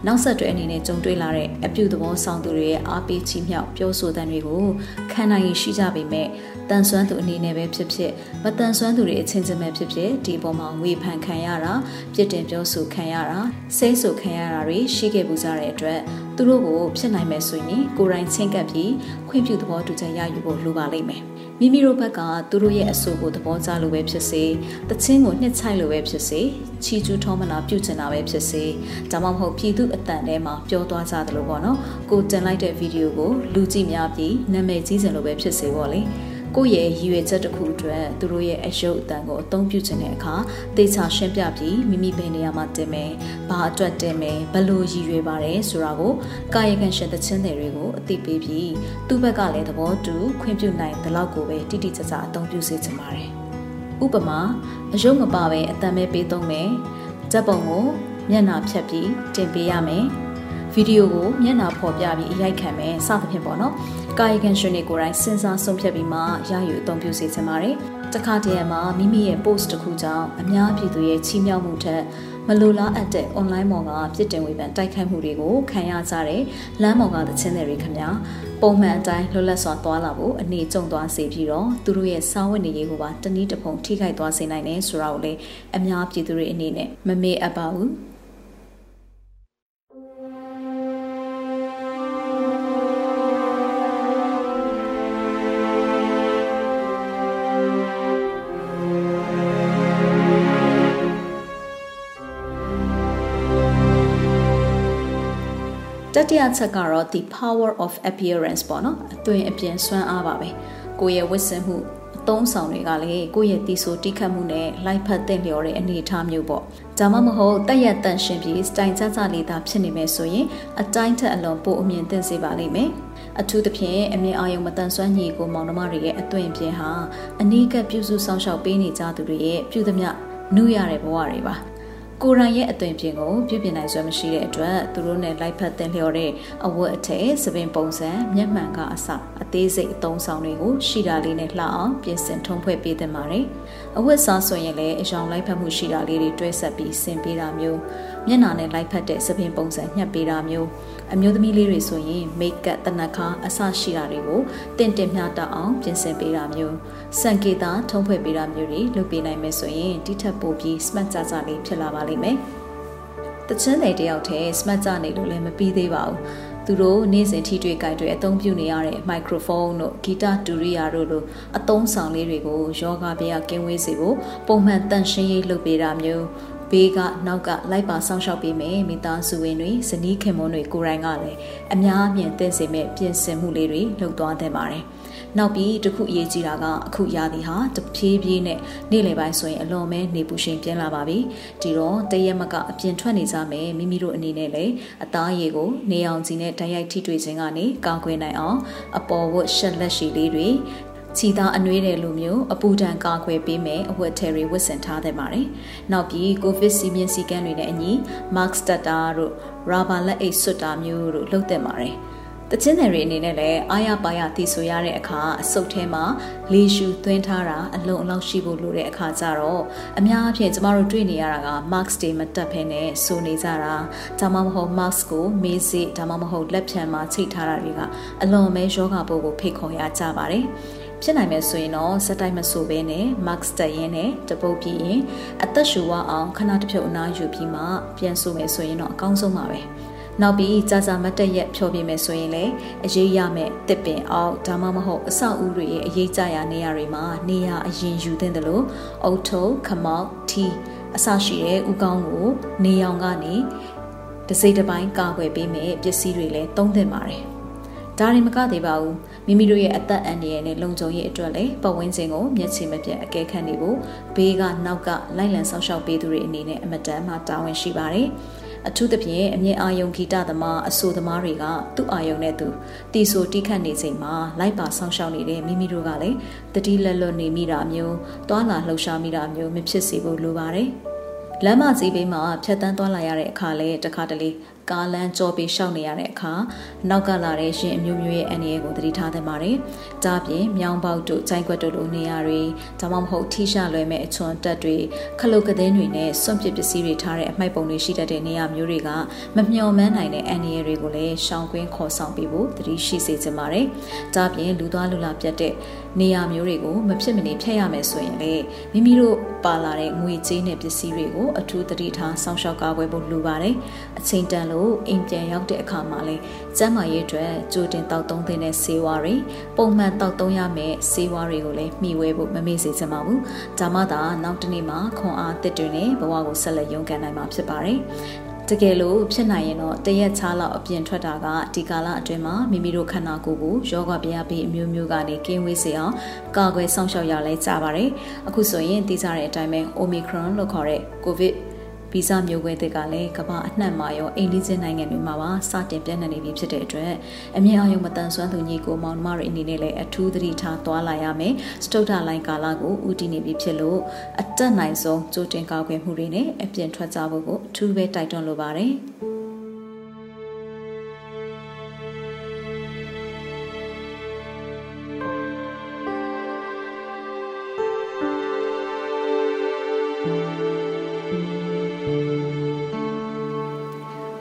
နောက်ဆက်တွဲအနေနဲ့ကြုံတွေ့လာတဲ့အပြုသဘောဆောင်သူတွေရဲ့အားပေးချီးမြှောက်ပြောဆိုတဲ့တွေကိုခံနိုင်ရရှိကြပေမဲ့တန်ဆွမ်းသူအနေနဲ့ပဲဖြစ်ဖြစ်မတန်ဆွမ်းသူတွေအချင်းချင်းပဲဖြစ်ဖြစ်ဒီပေါ်မှာဝေဖန်ခံရတာပြစ်တင်ပြောဆိုခံရတာစိတ်ဆိုခံရတာတွေရှိခဲ့ပူကြတဲ့အတွက်သူတို့ကိုဖြစ်နိုင်မယ်ဆိုရင်ကိုယ်တိုင်ချင်းကပ်ပြီးခွင့်ပြုသဘောတူချက်ရယူဖို့လိုပါလိမ့်မယ်။ မိမိတို့ဘက်ကသူတို့ရဲ့အဆိုကိုသဘောကျလို့ပဲဖြစ်စေတချင်းကိုနှစ်ချိုက်လို့ပဲဖြစ်စေချီကျူးထောမနာပြုတ်ချင်တာပဲဖြစ်စေဒါမှမဟုတ်ပြည်သူအတန်ထဲမှာပြောသွားကြတယ်လို့ပေါ့နော်ကိုတင်လိုက်တဲ့ဗီဒီယိုကိုလူကြည့်များပြီးနာမည်ကြီးစင်လို့ပဲဖြစ်စေပေါ့လေ ကိုယ့်ရဲ့ရည်ရွယ်ချက်တစ်ခုအတွက်သူတို့ရဲ့အယုတ်အတန်ကိုအသုံးပြုခြင်းတဲ့အခါသေချာရှင်းပြပြီးမိမိဘယ်နေရာမှာတင်မယ်၊ဘာအတွက်တင်မယ်၊ဘယ်လိုရည်ရွယ်ပါတယ်ဆိုတာကိုကာယကံရှင်သချင်းတွေကိုအသိပေးပြီးသူ့ဘက်ကလည်းသဘောတူခွင့်ပြုနိုင်တဲ့လောက်ကိုပဲတိတိကျကျအသုံးပြုစေချင်ပါတယ်။ဥပမာအယုတ်မပါပဲအတန်ပဲပေးသုံးမယ်။ဇက်ပုံကိုမျက်နှာဖြတ်ပြီးတင်ပေးရမယ်။ဗီဒီယိုကိုမျက်နှာဖော်ပြပြီးအရိုက်ခံမယ်စသဖြင့်ပေါ့နော်။ ကာယကံရှင်တွေကိုယ်တိုင်စဉ်းစားဆုံးဖြတ်ပြီးမှရယူအသုံးပြုစေချင်ပါတယ်။တခါတည်းမှာမိမိရဲ့ post တစ်ခုကြောင့်အများပြည်သူရဲ့ချီးမြှောက်မှုထက်မလိုလားအပ်တဲ့ online ပေါ်ကပြစ်တင်ဝေဖန်တိုက်ခိုက်မှုတွေကိုခံရကြတဲ့လမ်းပေါ်ကသချင်းတွေခင်ဗျာပုံမှန်အတိုင်းလွတ်လပ်စွာသွားလာဖို့အနေကျုံသွားစေပြီးတော့သူတို့ရဲ့စာဝတ်နေရေးကိုပါတနည်းတစ်ဖုံထိခိုက်သွားစေနိုင်တယ်ဆိုတာကိုလည်းအများပြည်သူတွေအနေနဲ့မမေ့အပ်ပါဘူး တတိယချက်ကတော့ the power of appearance ပေါ့နော်အသွင်အပြင်စွမ်းအားပါပဲကိုယ့်ရဲ့ဝတ်ဆင်မှုအသုံးဆောင်တွေကလည်းကိုယ့်ရဲ့တီဆိုတိခတ်မှုနဲ့လိုက်ဖက်တဲ့လျော်တဲ့အနေအထားမျိုးပေါ့ဒါမှမဟုတ်တက်ရတန့်ရှင်ပြီးစတိုင်ကြကြလေးသာဖြစ်နေမယ်ဆိုရင်အတိုင်းထက်အလွန်ပိုအမြင်သင့်စေပါလိမ့်မယ်အထူးသဖြင့်အမြင်အာရုံမတန်ဆွမ်းညီကိုမောင်နှမတွေရဲ့အသွင်ပြင်ဟာအနီးကပ်ပြုစုဆောင်ရှောက်ပေးနေကြသူတွေရဲ့ပြုသမျှနှုရတဲ့ဘဝတွေပါ ကိုရိုင်းရဲ့အသွင်ပြင်ကိုပြုပြင်နိုင်စွမ်းမရှိတဲ့အတွက်သူတို့နဲ့လိုက်ဖက်တင်လျော်တဲ့အဝတ်အထည်စပင်ပုံစံမျက်မှန်ကအစအသေးစိတ်အသုံးဆောင်တွေကိုရှိတာလေးနဲ့လှအောင်ပြင်ဆင်ထုံးဖွဲ့ပေးသင့်ပါတယ်။အဝတ်စားဆိုရင်လည်းအယောင်လိုက်ဖက်မှုရှိတာလေးတွေတွဲဆက်ပြီးဆင်ပေးတာမျိုးမျက်နှာနဲ့လိုက်ဖက်တဲ့စပင်ပုံစံညှက်ပေးတာမျိုးအမျိုးသမီးလေးတွေဆိုရင်မိတ်ကပ်တနခါအစရှိတာတွေကိုတင့်တင်မျှတအောင်ပြင်ဆင်ပေးတာမျိုး စံကေတာထုံးဖွဲ့ပေးတာမျိုးတွေလုပ်ပေးနိုင်မယ်ဆိုရင်တိထက်ပိုပြီး smart ကြကြလေးဖြစ်လာပါလိမ့်မယ်။တချမ်းနယ်တယောက်တည်း smart ကြနေလို့လည်းမပြီးသေးပါဘူး။သူတို့နေ့စဉ်ထိတွေ့ကြိုက်တွေအသုံးပြုနေရတဲ့မိုက်ခရိုဖုန်းတို့ဂီတဒူရီယာတို့လိုအသုံးဆောင်လေးတွေကိုယောဂဘေးကကင်းဝေးစေဖို့ပုံမှန်တန့်ရှင်းရေးလုပ်ပေးတာမျိုးဘေးကနောက်ကလိုက်ပါဆောင်ရှောက်ပေးမယ်မိသားစုဝင်တွေဇနီးခင်မွန်းတွေကိုယ်တိုင်ကလည်းအများအမြင်သိစေမဲ့ပြင်ဆင်မှုလေးတွေလုပ်သွားသင့်ပါတယ်။ နောက်ပြီးတခုအရေးကြီးတာကအခုရာသီဟာတဖြည်းဖြည်းနဲ့နေ့လယ်ပိုင်းဆိုရင်အလွန်မဲနေပူရှင်ပြင်းလာပါပြီ။ဒီတော့တရက်မကအပြင်ထွက်နေကြမယ်မိမိတို့အနေနဲ့လည်းအသားရည်ကိုနေအောင်ကြီးနဲ့ဓာတ်ရိုက်ထိတွေ့ခြင်းကနေကာကွယ်နိုင်အောင်အပေါ်ဝတ်ရှက်လက်ရှိလေးတွေခြီသားအနှွေးတဲ့လူမျိုးအပူဒဏ်ကာကွယ်ပေးမယ်အဝတ်ထည်တွေဝတ်ဆင်ထားသင့်ပါတယ်။နောက်ပြီးကိုဗစ်စီမင်းစီကန်းတွေနဲ့အညီ mask တက်တာတို့ရာဘာလက်အိတ်ဆွတ်တာမျိုးတို့လုပ်သင့်ပါတယ်။ တချင်းတွေအနေနဲ့လည်းအာရပါရတီဆိုရတဲ့အခါအစုပ်ထဲမှာလေရှူသွင်းထားတာအလုံးအလောက်ရှိဖို့လိုတဲ့အခါကျတော့အများအားဖြင့်ကျမတို့တွေ့နေရတာက mask တွေမတက်ဖ ೇನೆ စိုးနေကြတာဒါမှမဟုတ် mask ကိုမေးစေဒါမှမဟုတ်လက်ဖြံမှာချိတ်ထားတာတွေကအလွန်မဲယောဂပိုးကိုဖိတ်ခေါ်ရကြပါတယ်။ဖြစ်နိုင်မယ်ဆိုရင်တော့စက်တိုက်မဆိုဘဲနဲ့ max တက်ရင်နဲ့တပုတ်ပြီးရင်အသက်ရှူဝအောင်ခဏတစ်ဖြုတ်အနားယူပြီးမှပြန်ဆိုမယ်ဆိုရင်တော့အကောင်းဆုံးပါပဲ နောက်ပြီးကြာကြာမတက်ရက်ဖြောပြမယ်ဆိုရင်လည်းအရေးရမယ်တစ်ပင်အောက်ဒါမှမဟုတ်အဆောက်အဦတွေရဲ့အရေးကြရာနေရာတွေမှာနေရာအရင်ယူသင့်တယ်လို့အုတ်ထုံခမောက်ထီအစရှိတဲ့ဥကောင်းကိုနေအောင်ကနေတစိမ့်တစ်ပိုင်းကာကွယ်ပေးမယ်ပစ္စည်းတွေလည်းသုံးသင့်ပါတယ်ဒါရင်မကသေးပါဘူးမိမိတို့ရဲ့အသက်အန္တရာယ်နဲ့လုံခြုံရေးအတွက်လည်းပတ်ဝန်းကျင်ကိုမျက်ခြေမပြတ်အကဲခတ်နေဖို့ဘေးကနောက်ကလိုက်လံဆောက်ရှောက်ပေးသူတွေအနေနဲ့အမတန်မှတာဝန်ရှိပါတယ် အထူးသဖြင့်အမြင့်အာယုံဂီတသမားအဆိုသမားတွေကသူ့အာယုံနဲ့သူတီဆိုတိခတ်နေချိန်မှာလိုက်ပါဆောင်ရှောက်နေတဲ့မိမိတို့ကလည်းတတိလက်လွတ်နေမိတာမျိုးတွာလာလှုပ်ရှားမိတာမျိုးမဖြစ်စေဖို့လိုပါတယ်လမ်းမကြီးဘေးမှာဖြတ်တန်းသွားလာရတဲ့အခါလဲတခါတလေ ကားလမ်းကြောပြီးရှောက်နေရတဲ့အခါနောက်ကလာတဲ့ရှင်အမျိုးမျိုးရဲ့အန္တရာယ်ကိုသတိထားသင့်ပါတယ်။ဒါပြင်မြောင်းပေါက်တို့ကျိုင်းကွက်တို့လိုနေရာတွေဒါမှမဟုတ်ထိရှလွယ်မဲ့အချွန်တက်တွေခလုတ်ကသင်းတွေနဲ့စွန့်ပစ်ပစ္စည်းတွေထားတဲ့အမိုက်ပုံတွေရှိတတ်တဲ့နေရာမျိုးတွေကမမျှော်မှန်းနိုင်တဲ့အန္တရာယ်တွေကိုလည်းရှောင်ကွင်းခေါ်ဆောင်ပေးဖို့သတိရှိစေချင်ပါတယ်။ဒါပြင်လူသွားလူလာပြတ်တဲ့နေရာမျိုးတွေကိုမဖြစ်မနေဖျက်ရမယ်ဆိုရင်လေမိမိတို့ပါလာတဲ့ငွေကြေးနဲ့ပစ္စည်းတွေကိုအထူးသတိထားစောင့်ရှောက်ကာကွယ်ဖို့လိုပါတယ်။အချိန်တန်လို့အိမ်ပြန်ရောက်တဲ့အခါမှာလေကျန်းမာရေးအတွက်ကြိုတင်တောက်သုံးသင့်တဲ့ဆေးဝါးတွေပုံမှန်တောက်သုံးရမယ့်ဆေးဝါးတွေကိုလည်းမျှဝဲဖို့မမေ့စေချင်ပါဘူး။ဒါမှသာနောက်တစ်နေ့မှာခွန်အားတစ်တွေနဲ့ဘဝကိုဆက်လက်ရုန်းကန်နိုင်မှာဖြစ်ပါတယ်။တကယ်လို့ဖြစ်နိုင်ရင်တော့တရက်ချားလောက်အပြင်ထွက်တာကဒီကာလအတွင်းမှာမိမိတို့ခန္ဓာကိုယ်ကိုယောဂဗျာပြီးအမျိုးမျိုးကနေကင်းဝေးစေအောင်ကာကွယ်စောင့်ရှောက်ရလဲကြပါတယ်အခုဆိုရင်သိကြတဲ့အတိုင်းပဲ Omicron လို့ခေါ်တဲ့ COVID ဗီဇမျိုးကွဲတွေကလည်းကမ္ဘာအနှံ့မှာရောအိန္ဒိချင်းနိုင်ငံတွေမှာပါစတင်ပြန့်နှံ့နေပြီဖြစ်တဲ့အတွက်အမြင့်အာရုံမတန်ဆွမ်းသူညီကိုမောင်နှမတွေအနေနဲ့လည်းအထူးသတိထားသွားလာရမယ်စတုဒ္ဓလိုင်းကာလကိုဦးတည်နေပြီဖြစ်လို့အတက်နိုင်ဆုံးကြိုတင်ကာကွယ်မှုတွေနဲ့အပြင်ထွက်ကြဖို့ကိုအထူးပဲတိုက်တွန်းလိုပါတယ်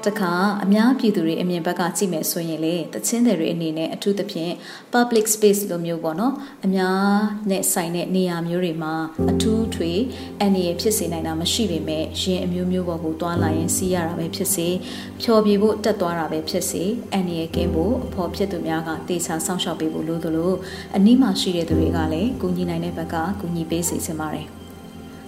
တခါအများပြည်သူတွေအမြင်ဘက်ကကြည့်မယ်ဆိုရင်လေတချင်းတွေအနေနဲ့အထူးသဖြင့် public space လိုမျိုးပေါ့နော်အများနဲ့ဆိုင်တဲ့နေရာမျိုးတွေမှာအထူးထွေအန္တရာယ်ဖြစ်စေနိုင်တာမရှိပေမဲ့ရင်အမျိုးမျိုးပေါ်ကိုတွာလာရင်စီးရတာပဲဖြစ်စေဖြော်ပြဖို့တက်သွားတာပဲဖြစ်စေအန္တရာယ်ကင်းဖို့အဖို့ဖြစ်သူများကတေချာစောင့်ရှောက်ပေးဖို့လိုသလိုအနီးမှာရှိတဲ့သူတွေကလည်းကူညီနိုင်တဲ့ဘက်ကကူညီပေးစေချင်ပါတယ်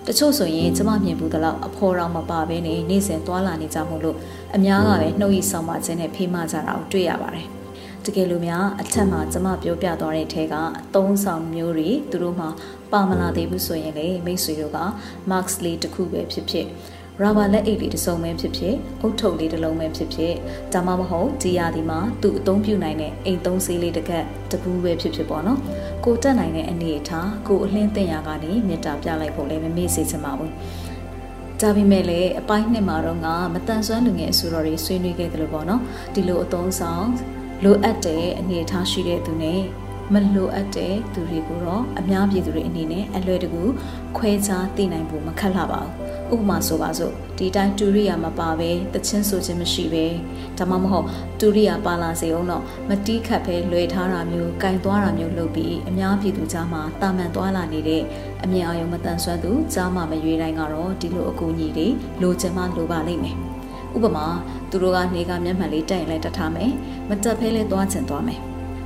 တချို့ဆိုရင်ကျမမြင်ဘူးတလောက်အဖော်တော်မပါဘဲနေနေ့စဉ်သွာလာနေကြမို့လို့အများကပဲနှုတ်ရည်ဆောင်ပါခြင်းနဲ့ဖေးမကြတာကိုတွေ့ရပါတယ်။တကယ်လို့များအထက်မှာကျမပြောပြသွားတဲ့ထဲကအသုံးဆောင်မျိုးတွေသူတို့မှပါမလာသေးဘူးဆိုရင်လေမိတ်ဆွေတို့က marks လေးတစ်ခုပဲဖြစ်ဖြစ် ရာဘာလက်အိတ်လေးတစ်စုံပဲဖြစ်ဖြစ်အုတ်ထုပ်လေးတစ်လုံးပဲဖြစ်ဖြစ်ဒါမှမဟုတ်ဒီရာဒီမှာသူ့အသုံးပြုနိုင်တဲ့အိမ်သုံးဆေးလေးတစ်ကက်တပူးပဲဖြစ်ဖြစ်ပေါ့နော်ကိုတက်နိုင်တဲ့အနေအထားကိုအလင်းတင်ရကနေမေတ္တာပြလိုက်ဖို့လည်းမမေ့စေချင်ပါဘူးဒါပေမဲ့လည်းအပိုင်းနှစ်မှာတော့ငါမတန်ဆွမ်းလူငယ်အဆိုတော်တွေဆွေးနွေးခဲ့တယ်လို့ပေါ့နော်ဒီလိုအသုံးဆောင်လိုအပ်တဲ့အနေအထားရှိတဲ့သူနဲ့မလိုအပ်တဲ့သူတွေကိုတော့အများပြည်သူတွေအနေနဲ့အလွယ်တကူခွဲခြားသိနိုင်ဖို့မခက်လှပါဘူး ဥပမာဆိုပါစို့ဒီတိုင်းတူရိယာမပါပဲတချင်းဆိုခြင်းမရှိပဲဒါမှမဟုတ်တူရိယာပါလာစေအောင်တော့မတီးခတ်ပဲလွယ်ထားတာမျိုးကင်သွားတာမျိုးလုပ်ပြီးအများပြည်သူကြားမှာတာမန်သွားလာနေတဲ့အမြင်အာရုံမတန်ဆွမ်းသူကြားမှာမရွေးတိုင်းကတော့ဒီလိုအကူအညီတွေလိုချင်မှလိုပါလိမ့်မယ်ဥပမာသူတို့ကနေကမျက်မှန်လေးတက်ရင်လည်းတတ်ထားမယ်မတက်ဖဲလဲသွားချင်သွားမယ်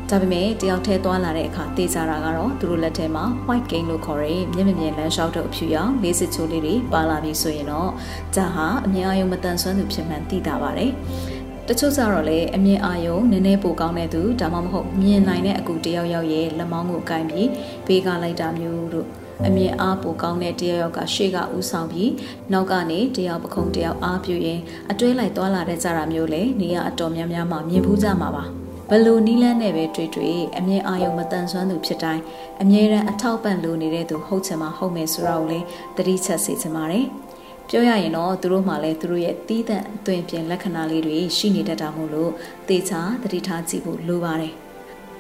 ဒါပေမဲ့တယောက်တည်းသွားလာတဲ့အခါတေးကြတာကတော့သူတို့လက်ထဲမှာ white game လို့ခေါ်တဲ့မျက်မြင်မြင်လမ်းလျှောက်တဲ့အဖြူရောင်လေးစစ်ချိုးလေးတွေပါလာပြီဆိုရင်တော့ဒါဟာအမြင်အာရုံမတန်ဆွမ်းသူဖြစ်မှန်သိတာပါတယ်တချို့ကြတော့လေအမြင်အာရုံနည်းနည်းပိုကောင်းတဲ့သူဒါမှမဟုတ်မြင်နိုင်တဲ့အကူတယောက်ယောက်ရဲ့လက်မောင်းကိုကင်ပြီးဘေးကလိုက်တာမျိုးတို့အမြင်အားပိုကောင်းတဲ့တယောက်ယောက်ကရှေ့ကဥဆောင်ပြီးနောက်ကနေတယောက်ပခုံးတယောက်အားပြူရင်အတွဲလိုက်သွားလာတဲ့ကြတာမျိုးလေနေရအတော်များများမှမြင်ဖူးကြမှာပါ ဘလို့နီးလန်းနဲ့ပဲတွေ့တွေ့အမြင်အာရုံမတန်ဆွမ်းသူဖြစ်တိုင်းအမြဲတမ်းအထောက်ပံ့လိုနေတဲ့သူဟုတ်ချင်မှဟုတ်မယ်ဆိုတာကိုလည်းသတိချက်စေချင်ပါတယ်ပြောရရင်တော့သူတို့မှလည်းသူတို့ရဲ့တီးသန့်အသွင်ပြင်လက္ခဏာလေးတွေရှိနေတတ်တာမို့လို့တေချာသတိထားကြည့်ဖို့လိုပါတယ်။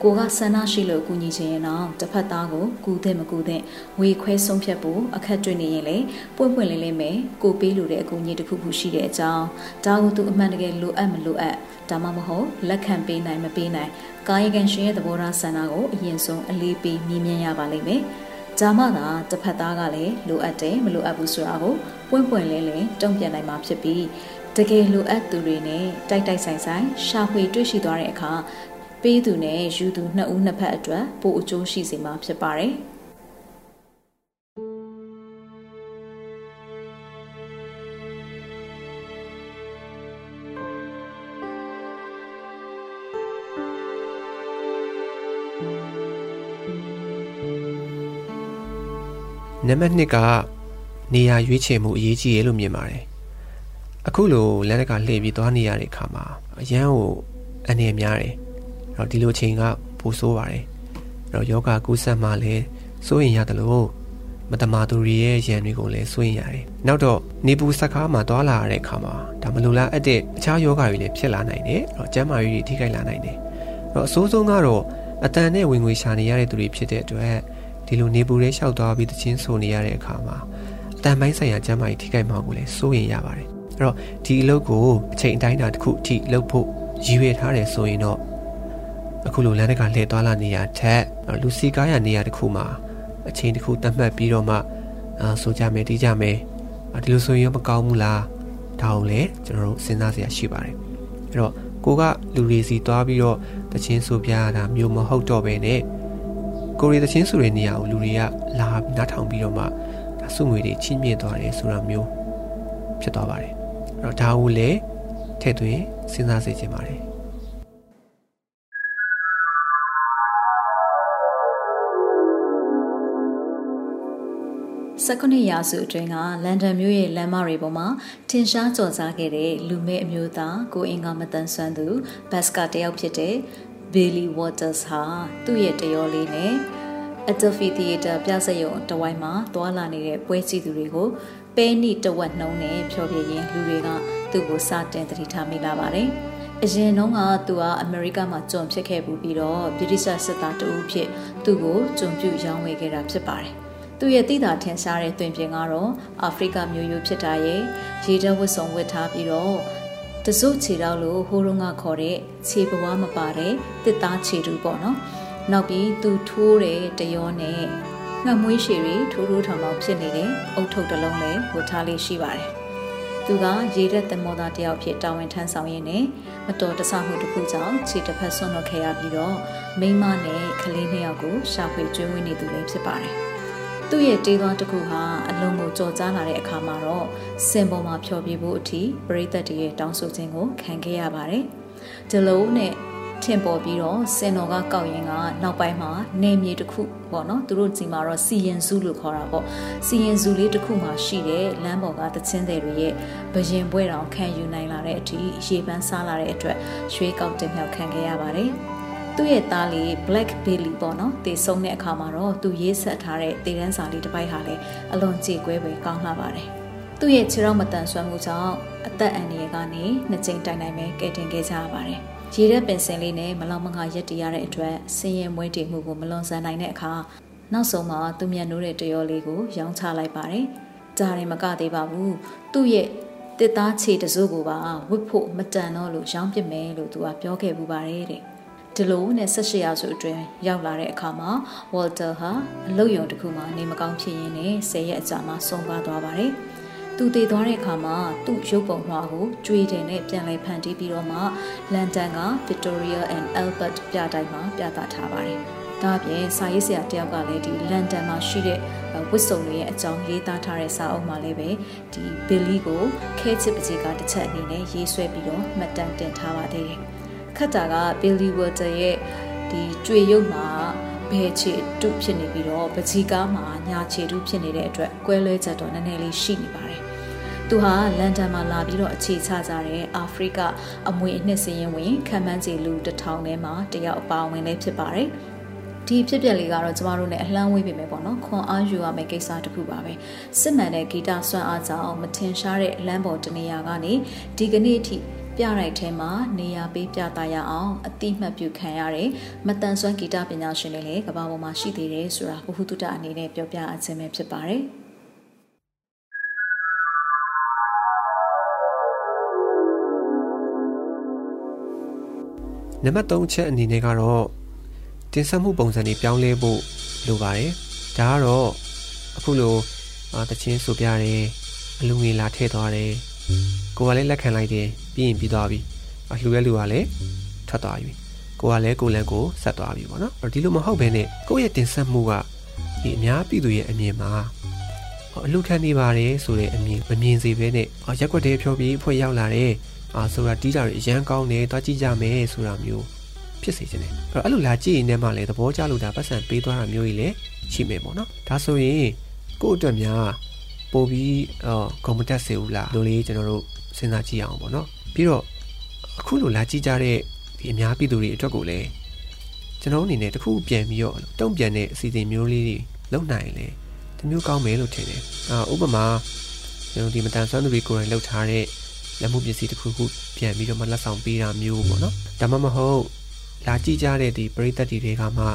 ကိုကဆန္ဒရှိလို့ကူညီခြင်းရင်တော့တစ်ဖက်သားကိုကူတဲ့မကူတဲ့ဝေခွဲဆုံးဖြတ်ဖို့အခက်တွေ့နေရင်လေပွင့်ပွင့်လင်းလင်းပဲကိုပေးလို့တဲ့အကူအညီတစ်ခုခုရှိတဲ့အကြောင်းဒါကိုသူအမှန်တကယ်လိုအပ်မလိုအပ်ဒါမှမဟုတ်လက်ခံပေးနိုင်မပေးနိုင်ကာယကံရှင်ရဲ့သဘောထားဆန္ဒကိုအရင်ဆုံးအလေးပေးမြင်မြင်ရပါလိမ့်မယ်ဂျာမသာတစ်ဖက်သားကလည်းလိုအပ်တယ်မလိုအပ်ဘူးဆိုတာကိုပွင့်ပွင့်လင်းလင်းတုံ့ပြန်နိုင်မှာဖြစ်ပြီးတကယ်လိုအပ်သူတွေနဲ့တိုက်တိုက်ဆိုင်ဆိုင်ရှာဖွေတွေ့ရှိသွားတဲ့အခါ ပေးသူနဲ့ယူသူနှစ်ဦးနှစ်ဖက်အတွက်ပိုအကျိုးရှိစေမှာဖြစ်ပါတယ်။နံပါတ်2ကနေရာရွေးချယ်မှုအရေးကြီးရလို့မြင်ပါတယ်အခုလိုလမ်းတကလှည့်ပြီးသွားနေရတဲ့အခါမှာအရန်ကိုအနေများတယ် တော့ဒီလိုချိန်ကပိုဆိုးပါတယ်အဲ့တော့ယောဂကူးဆက်မှလည်းစိုးရင်ရတယ်လို့မတမာသူတွေရဲ့ရန်တွေကိုလည်းစွန့်ရတယ်။နောက်တော့နေပူဆက်ကားမှာတွာလာရတဲ့အခါမှာဒါမလိုလားအပ်တဲ့အခြားယောဂတွေလည်းဖြစ်လာနိုင်တယ်။အဲ့တော့ကျန်းမာရေးတွေထိခိုက်လာနိုင်တယ်။အဲ့တော့အဆိုးဆုံးကတော့အတန်နဲ့ဝင်ငွေရှာနေရတဲ့သူတွေဖြစ်တဲ့အတွက်ဒီလိုနေပူရဲလျှောက်သွားပြီးတချင်းဆိုနေရတဲ့အခါမှာအတန်ပိုင်းဆိုင်ရာကျန်းမာရေးထိခိုက်မှာကိုလည်းစိုးရိမ်ရပါတယ်။အဲ့တော့ဒီအလုပ်ကိုအချိန်အတိုင်းအတာတစ်ခုအထိလုပ်ဖို့ရည်ရွယ်ထားတယ်ဆိုရင်တော့ အခုလိုလမ်းတကာလှည့်သွားလာနေရထက်လူစီကားရနေရတစ်ခုမှာအချိန်တစ်ခုသတ်မှတ်ပြီးတော့မှအာဆိုကြမယ်တီးကြမယ်ဒီလိုဆိုရင်မကောင်းဘူးလားဒါအောင်လည်းကျွန်တော်တို့စဉ်းစားစရာရှိပါတယ်အဲ့တော့ကိုကလူတွေစီသွားပြီးတော့တချင်းဆိုပြရတာမျိုးမဟုတ်တော့ပဲနဲ့ကိုရီတချင်းဆိုတဲ့နေရာကိုလူတွေကလာနားထောင်ပြီးတော့မှဒါစုငွေတွေချင်းမြင့်သွားတယ်ဆိုတာမျိုးဖြစ်သွားပါတယ်အဲ့တော့ဒါကိုလည်းထည့်သွင်းစဉ်းစားစေချင်ပါတယ် 19ရာစုအတွင်းကလန်ဒန်မြို့ရဲ့လမ်းမတွေပေါ်မှာထင်ရှားကျော်ကြားခဲ့တဲ့လူမဲအမျိုးသားကိုအင်္ဂါမတန်ဆွမ်းသူဘတ်စကတယောက်ဖြစ်တဲ့ Billy Waters ဟာသူ့ရဲ့တရောလေးနဲ့ Adelphi Theater ပြဆက်ရုံတဝိုင်းမှာသွာလာနေတဲ့ပွဲကြည့်သူတွေကိုပဲနိတဝက်နှုံးနဲ့ဖျော်ဖြေရင်းလူတွေကသူ့ကိုစတင်သတိထားမိလာပါတယ်။အရင်တုန်းကသူကအမေရိကမှာကြုံဖြစ်ခဲ့ပြီးတော့ဗြိတိရှစစ်သားတဦးဖြစ်သူ့ကိုကြုံပြုရောင်းဝယ်ခဲ့တာဖြစ်ပါတယ်။ သူရဲ့တိတာထင်ရှားတဲ့တွင်ပြင်ကတော့အာဖရိကမျိုးရိုးဖြစ်တာရဲ့ရေတဝတ်စုံဝတ်ထားပြီးတော့တစုခြေတော့လို့ဟိုးရုံးကခေါ်တဲ့ခြေပွားမပါတဲ့တစ်သားခြေတူပေါ့နော်နောက်ပြီးသူထိုးတဲ့တရောနဲ့ငှက်မွေးရှည်တွေထိုးထိုးထောင်ထောင်ဖြစ်နေတဲ့အုတ်ထုပ်တစ်လုံးလည်းဝတ်ထားလေးရှိပါတယ်သူကရေရက်သမောသားတယောက်ဖြစ်တာဝန်ထမ်းဆောင်ရင်းနဲ့မတော်တဆမှုတစ်ခုကြောင့်ခြေတစ်ဖက်ဆွန့်လွတ်ခဲ့ရပြီးတော့မိန်းမနဲ့ကလေးနှစ်ယောက်ကိုရှာဖွေကျွေးဝင်းနေသူလည်းဖြစ်ပါတယ်။ သူ့ရဲ့တေးသွားတစ်ခုဟာအလုံးကိုကြော်ကြားလာတဲ့အခါမှာတော့စင်ပေါ်မှာဖျော်ပြဖို့အထိပရိသတ်တွေရဲ့တောင်းဆိုခြင်းကိုခံခဲ့ရပါတယ်။ဒီလိုနဲ့ထင်ပေါ်ပြီးတော့စင်တော်ကကောက်ရင်ကနောက်ပိုင်းမှာနေမြေတစ်ခုပေါ့နော်သူတို့ဒီမှာတော့စီရင်စုလို့ခေါ်တာပေါ့စီရင်စုလေးတစ်ခုမှရှိတဲ့လမ်းပေါ်ကတချင်းတွေရဲ့ဘရင်ပွဲတော်ခံယူနိုင်လာတဲ့အထိရေပန်းစားလာတဲ့အတွက်ရွှေကောက်တင်မြောက်ခံခဲ့ရပါတယ်။ သူ့ရဲ့သားလေး Black Billy ပေါ့နော်တည်ဆုံးတဲ့အခါမှာတော့သူရေးဆက်ထားတဲ့တည်တန်းစာလေးတစ်ပိုက်ဟာလည်းအလွန်ကြေကွဲပဲကောင်းလာပါတယ်သူ့ရဲ့ခြေထောက်မတန်ဆွမ်းမှုကြောင့်အသက်အန္တရာယ်ကနေနှစ်ကြိမ်တိုင်တိုင်ပဲကယ်တင်ခဲ့ကြရပါတယ်ရေတဲ့ပင်စင်လေးနဲ့မလောက်မငါရက်တရတဲ့အတွက်ဆင်းရဲမွေးတည်မှုကိုမလွန်ဆန်နိုင်တဲ့အခါနောက်ဆုံးမှာသူမြန်နိုးတဲ့တရောလေးကိုရောင်းချလိုက်ပါတယ်။ဒါရင်မကသေးပါဘူး။သူ့ရဲ့တစ်သားခြေတစိုးကိုပါဝစ်ဖို့မတန်တော့လို့ရောင်းပစ်မယ်လို့သူကပြောခဲ့ပူပါတယ်တဲ့။ ဒီလိုနဲ့18ရာစုအတွင်းရောက်လာတဲ့အခါမှာ Walter ဟာအလုတ်ယုံတစ်ခုမှာနေမကောင်းဖြစ်ရင်းနဲ့10ရက်အကြာမှာဆုံးပါသွားပါတယ်။သူတည်သွားတဲ့အခါမှာသူ့ရုပ်ပုံလွှာကိုကြွေတယ်နဲ့ပြန်လည်ဖန်တီးပြီးတော့မှလန်ဒန်က Victoria and Albert ပြတိုက်မှာပြသထားပါတယ်။ဒါအပြင်စာရေးဆရာတယောက်ကလည်းဒီလန်ဒန်မှာရှိတဲ့ဝစ်စုံတွေရဲ့အကြောင်းရေးသားထားတဲ့စာအုပ်မှာလည်းပဲဒီ Billy ကိုခဲချစ်ပကြီးကတစ်ချက်အနေနဲ့ရေးဆွဲပြီးတော့မှတ်တမ်းတင်ထားပါသေးတယ်။ ခတ်တာက Billy Walter ရဲ့ဒီကြွေရုပ်မှာဘဲချေတုဖြစ်နေပြီးတော့ပကြီးကားမှာညာချေတုဖြစ်နေတဲ့အတွက်ကွဲလွဲချက်တော့နည်းနည်းလေးရှိနေပါတယ်။သူဟာလန်ဒန်မှာလာပြီးတော့အခြေချကြတဲ့အာဖရိကအမွေအနှစ်စရင်ဝင်ခံမှန်းစီလူတစ်ထောင်ထဲမှာတယောက်အပါဝင်လည်းဖြစ်ပါတယ်။ဒီဖြစ်ပျက်လေးကတော့ကျမတို့နဲ့အလှမ်းဝေးပေမဲ့ပေါ့နော်ခွန်အားယူရမယ့်ကိစ္စတစ်ခုပါပဲစစ်မှန်တဲ့ဂီတဆွမ်းအားကြောင့်မထင်ရှားတဲ့လမ်းပေါ်တနေရာကနေဒီကနေ့အထိ ပြရိုက်ထဲမှာနေရာပေးပြသရအောင်အတိမတ်ပြုခံရတဲ့မတန်ဆွမ်းဂီတပညာရှင်တွေလည်းကမ္ဘာပေါ်မှာရှိသေးတယ်ဆိုတာဘုဟုတုတအနေနဲ့ပြောပြအပ်ခြင်းပဲဖြစ်ပါတယ်နံပါတ်3ချက်အနေနဲ့ကတော့တင်ဆက်မှုပုံစံတွေပြောင်းလဲဖို့လိုပါတယ်ဒါကတော့အခုလိုအာတချင်းဆိုပြတယ်အလူငွေလာထည့်သွားတယ် ကိုကလည်းလက်ခံလိုက်တယ်ပြီးရင်ပြီးသွားပြီအလှူရဲ့လူကလည်းထွက်သွားပြီကိုကလည်းကိုလန်ကိုဆက်သွားပြီပေါ့နော်ဒီလိုမဟုတ်ဘဲနဲ့ကိုယ့်ရဲ့တင်ဆက်မှုကဒီအများပြည်သူရဲ့အမြင်မှာအလှခံနေပါတယ်ဆိုတဲ့အမြင်မမြင်စေဘဲနဲ့ရက်ွက်တဲ့ဖြောပြီးဖွဲ့ရောက်လာတယ်အာဆိုတာတီးတာတွေအရန်ကောင်းတယ်တွားကြည့်ကြမယ်ဆိုတာမျိုးဖြစ်စေချင်တယ်အဲ့တော့အဲ့လိုလာကြည့်ရင်လည်းမှလည်းသဘောကျလို့ဒါပတ်စံပေးသွားတာမျိုးကြီးလည်းရှိမယ်ပေါ့နော်ဒါဆိုရင်ကို့အတွက်များ ပို့ပြီးအော်ကွန်ပျူတာစေဦးလားလို့လေးကျွန်တော်တို့စဉ်းစားကြည့်အောင်ပေါ့နော်ပြီးတော့အခုလိုလာကြည့်ကြတဲ့ဒီအများပြည်သူတွေအတွက်ကိုလည်းကျွန်တော်အနေနဲ့တခုပြန်ပြီးတော့တုံ့ပြန်တဲ့အစီအစဉ်မျိုးလေးတွေလုပ်နိုင်လေတမျိုးကောင်းမယ်လို့ထင်တယ်အာဥပမာကျွန်တော်ဒီမတန်ဆွမ်းသူတွေကိုယ်တိုင်လှုပ်ထားတဲ့လက်မှုပစ္စည်းတစ်ခုခုပြန်ပြီးတော့မှလက်ဆောင်ပေးတာမျိုးပေါ့နော်ဒါမှမဟုတ်လာကြည့်ကြတဲ့ဒီပရိသတ်တွေကမှ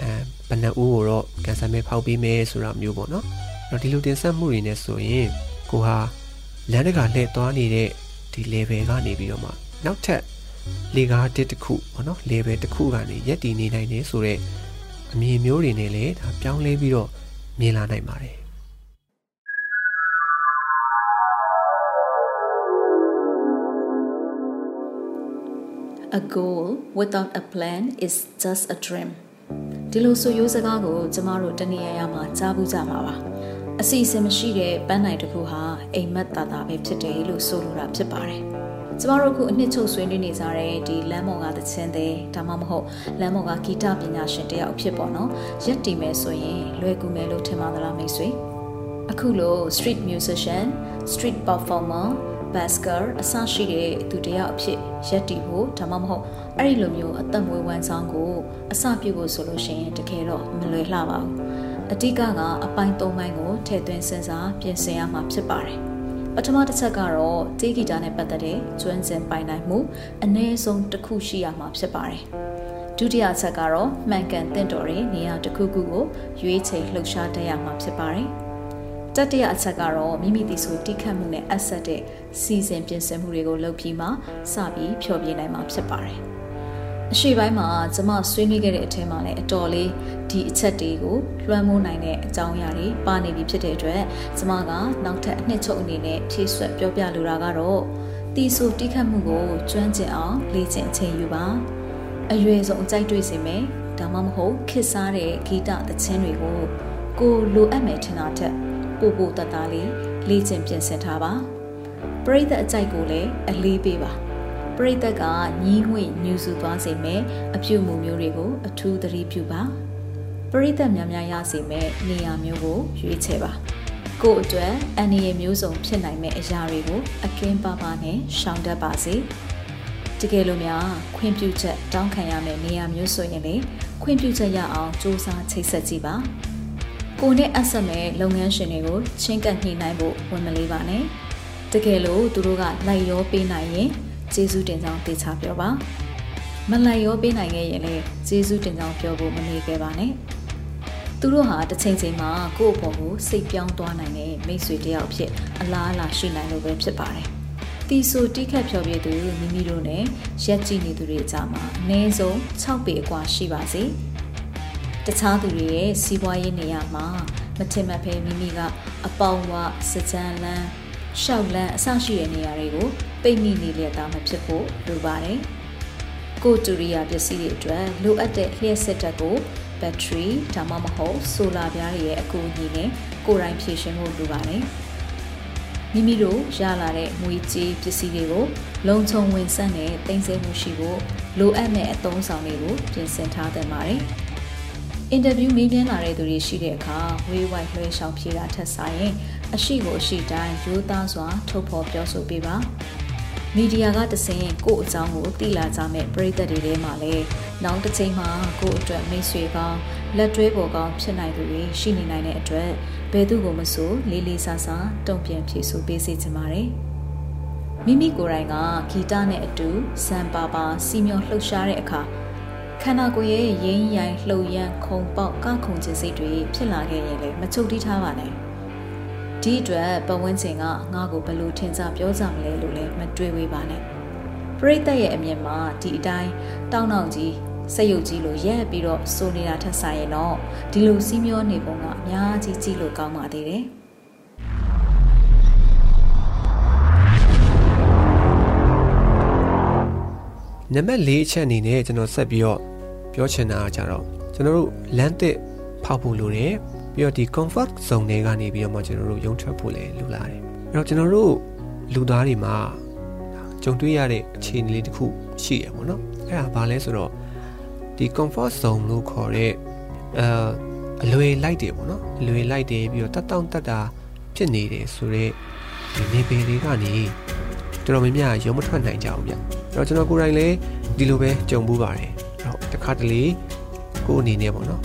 အဲဘဏ္ဍဦးကိုတော့ကန်ဆယ်မဲဖောက်ပေးမယ်ဆိုတာမျိုးပေါ့နော်အဲ့ တော့ဒီလိုတင်ဆက်မှုတွေနဲ့ဆိုရင်ကိုဟာလမ်းတကာလှည့်သွားနေတဲ့ဒီ level ကနေပြီးတော့မှနောက်ထပ်လေကားတစ်တစ်ခုပေါ့နော် level တစ်ခုကနေရက်တည်နေနိုင်တယ်ဆိုတော့အမြင်မျိုးတွေနဲ့လည်းဒါပြောင်းလဲပြီးတော့မြင်လာနိုင်ပါတယ် A goal without a plan is just a dream ဒီလိုဆိုရိုးစကားကိုကျမတို့တနည်းအားရမှာကြားဘူးကြမှာပါ အစီအစဉ်မရှိတဲ့ပန်းနိုင်တစ်ခုဟာအိမ်မက်တာတာပဲဖြစ်တယ်လို့ဆိုလိုတာဖြစ်ပါတယ်ကျမတို့ခုအနှစ်ချုပ်ဆွေးနွေးနေကြတဲ့ဒီလမ်းမော်ကသချင်းတဲ့ဒါမှမဟုတ်လမ်းမော်ကဂီတပညာရှင်တယောက်ဖြစ်ပေါ့နော်ရက်တည်မယ်ဆိုရင်လွယ်ကူမယ်လို့ထင်ပါသလားမိတ်ဆွေအခုလို street musician street performer basker အစရှိတဲ့သူတယောက်အဖြစ်ရက်တည်ဖို့ဒါမှမဟုတ်အဲ့ဒီလိုမျိုးအသက်မွေးဝမ်းဆောင်ကိုအစပြုဖို့ဆိုလို့ရှိရင်တကယ်တော့မလွယ်လှပါဘူး အဓိကကအပိုင်း၃ပိုင်းကိုထည့်သွင်းစဉ်းစားပြင်ဆင်ရမှာဖြစ်ပါတယ်ပထမတစ်ချက်ကတော့တေးဂီတာနဲ့ပတ်သက်တဲ့ကျွမ်းကျင်ပိုင်နိုင်မှုအနည်းဆုံးတစ်ခုရှိရမှာဖြစ်ပါတယ်ဒုတိယအချက်ကတော့မှန်ကန်တင့်တော်တဲ့နေရာတစ်ခုခုကိုရွေးချယ်လှုပ်ရှားတတ်ရမှာဖြစ်ပါတယ်တတိယအချက်ကတော့မိမိတီဆိုတိခတ်မှုနဲ့အဆက်တဲ့စီစဉ်ပြင်ဆင်မှုတွေကိုလုပ်ပြီးမှစပြီးဖြောပြနိုင်မှာဖြစ်ပါတယ်။ အရှိပိုင်းမှာကျမဆွေးနွေးခဲ့တဲ့အထက်မှာလည်းအတော်လေးဒီအချက်တွေကိုလွှမ်းမိုးနိုင်တဲ့အကြောင်းအရာတွေပါနေပြီဖြစ်တဲ့အတွက်ကျမကနောက်ထပ်အနှစ်ချုပ်အနေနဲ့ဖြည့်ဆွက်ပြောပြလိုတာကတော့တီဆိုတိခတ်မှုကိုကျွမ်းကျင်အောင်လေ့ကျင့်အချိန်ယူပါ။အရွယ်ဆုံးအကြိုက်တွေ့စေမယ်။ဒါမှမဟုတ်ခစ်စားတဲ့ဂီတသချင်းတွေကိုကိုလိုအပ်မယ်ထင်တာထက်ပို့ပို့တတ်တာလေးလေ့ကျင့်ပြင်ဆင်ထားပါပရိသတ်အကြိုက်ကိုလည်းအလေးပေးပါ ပရိသတ်ကညီးငွေ့ညူစုသွားစေမယ်အပြုမူမျိုးတွေကိုအထူးသတိပြုပါပရိသတ်များများရစေမယ်နေရာမျိုးကိုရွေးချယ်ပါကို့အတွက်အန္တရာယ်မျိုးစုံဖြစ်နိုင်မဲ့အရာတွေကိုအကင်းပါပါနဲ့ရှောင်တတ်ပါစေတကယ်လို့များခွင့်ပြုချက်တောင်းခံရမယ့်နေရာမျိုးဆိုရင်လေခွင့်ပြုချက်ရအောင်စူးစမ်းချိတ်ဆက်ကြည့်ပါကိုနဲ့အဆက်မဲ့လုပ်ငန်းရှင်တွေကိုချင်းကပ်ညှိနှိုင်းဖို့ဝန်မလေးပါနဲ့တကယ်လို့သူတို့ကလိုက်ရောပေးနိုင်ရင် ကျေးဇူးတင်ကြောင်းတေချာပြောပါမလိုက်ရောပေးနိုင်ခဲ့ရင်လည်းကျေးဇူးတင်ကြောင်းပြောဖို့မနေခဲ့ပါနဲ့သူတို့ဟာတစ်ချိန်ချိန်မှာကိုယ့်အပေါ်ကိုစိတ်ပြောင်းသွားနိုင်တဲ့မိတ်ဆွေတယောက်ဖြစ်အလားအလာရှိနိုင်လို့ပဲဖြစ်ပါတယ်တီဆိုတိခတ်ဖြောပြသူမိမိတို့နဲ့ရက်ကြည့်နေသူတွေအကြမှာအနည်းဆုံး6ပေအကွာရှိပါစေ။တခြားသူတွေရဲ့စီးပွားရေးနေရာမှာမထင်မှတ်ဖဲမိမိကအပေါင်းဝစကြံလန်း ရှောက်လန်းအဆရှိတဲ့နေရာတွေကိုပိတ်မိနေလျက်သားမဖြစ်ဖို့လိုပါတယ်။ကိုတူရီယာပစ္စည်းတွေအတွက်လိုအပ်တဲ့လျှက်စစ်တပ်ကိုဘက်ထရီဒါမှမဟုတ်ဆိုလာပြားတွေရဲ့အကူအညီနဲ့ကိုယ်တိုင်ဖြည့်ရှင်းဖို့လိုပါတယ်။မိမိတို့ရလာတဲ့ငွေကြေးပစ္စည်းတွေကိုလုံခြုံဝင်ဆန့်တဲ့တင်ဆက်မှုရှိဖို့လိုအပ်တဲ့အသုံးဆောင်တွေကိုပြင်ဆင်ထားသင့်ပါတယ်။အင်တာဗျူးမေးမြန်းလာတဲ့သူတွေရှိတဲ့အခါဝေးဝိုက်လွှဲရှောင်ဖြေတာထက်ဆိုင် အရှိကိုအရှိတိုင်းရိုးသားစွာ ထုတ်ဖော်ပြောဆိုပေးပါမီဒီယာကတစင်ကို့အကြောင်းကိုသိလာကြမဲ့ပရိသတ်တွေထဲမှာလည်းနောက်တစ်ချိန်မှာကို့အတွက်မိတ်ဆွေကောင်းလက်တွဲပေါ်ကောင်းဖြစ်နိုင်သူတွေရှိနေနိုင်တဲ့အတွက်ဘယ်သူကိုမဆိုလေးလေးစားစားတုံ့ပြန်ဖြေဆိုပေးစေချင်ပါတယ်မိမိကိုယ်တိုင်ကဂီတနဲ့အတူစံပါပါစီမျောလှုပ်ရှားတဲ့အခါခန္ဓာကိုယ်ရဲ့ရင်းရိုင်လှုပ်ရမ်းခုံပေါက်ကခုန်ခြင်းစိတ်တွေဖြစ်လာခဲ့ရင်လည်းမချုပ်တီးထားပါနဲ့ ဒီအတွက်ပဝန်းကျင်ကငါ့ကိုဘယ်လိုထင်ကြပြောကြမလဲလို့လည်းမတွေးဝေးပါနဲ့ပရိသတ်ရဲ့အမြင်မှာဒီအတိုင်းတောင်းတောင်းကြီးစက်ရုပ်ကြီးလိုရက်ပြီးတော့စိုးနေတာထက်ဆိုင်ရင်တော့ဒီလိုစီးမျောနေပုံကအများကြီးကြည့်လို့ကောင်းပါသေးတယ်နံပါတ်၄အချက်အနေနဲ့ကျွန်တော်ဆက်ပြီးတော့ပြောချင်တာကကြတော့ကျွန်တော်တို့လမ်းတစ်ဖောက်ဖို့လိုတယ် ပြီးတော့ဒီ comfort zone တွေကနေပြီးတော့မှကျွန်တော်တို့ရုံထွက်ဖို့လည်းလိုလာတယ်အဲ့တော့ကျွန်တော်တို့လူသားတွေမှာကြုံတွေ့ရတဲ့အခြေအနေလေးတစ်ခုရှိရပါတော့အဲ့ဒါဘာလဲဆိုတော့ဒီ comfort zone လို့ခေါ်တဲ့အဲအလွယ်လိုက်တယ်ပေါ့နော်အလွယ်လိုက်တယ်ပြီးတော့တတ်တောင့်တတ်တာဖြစ်နေတယ်ဆိုတော့ဒီနေပေတွေကနေတော်တော်များများရုံမထွက်နိုင်ကြဘူးဗျအဲ့တော့ကျွန်တော်ကိုယ်တိုင်လည်းဒီလိုပဲကြုံဘူးပါတယ်အဲ့တော့တခါတလေကိုယ်အနေနဲ့ပေါ့နော်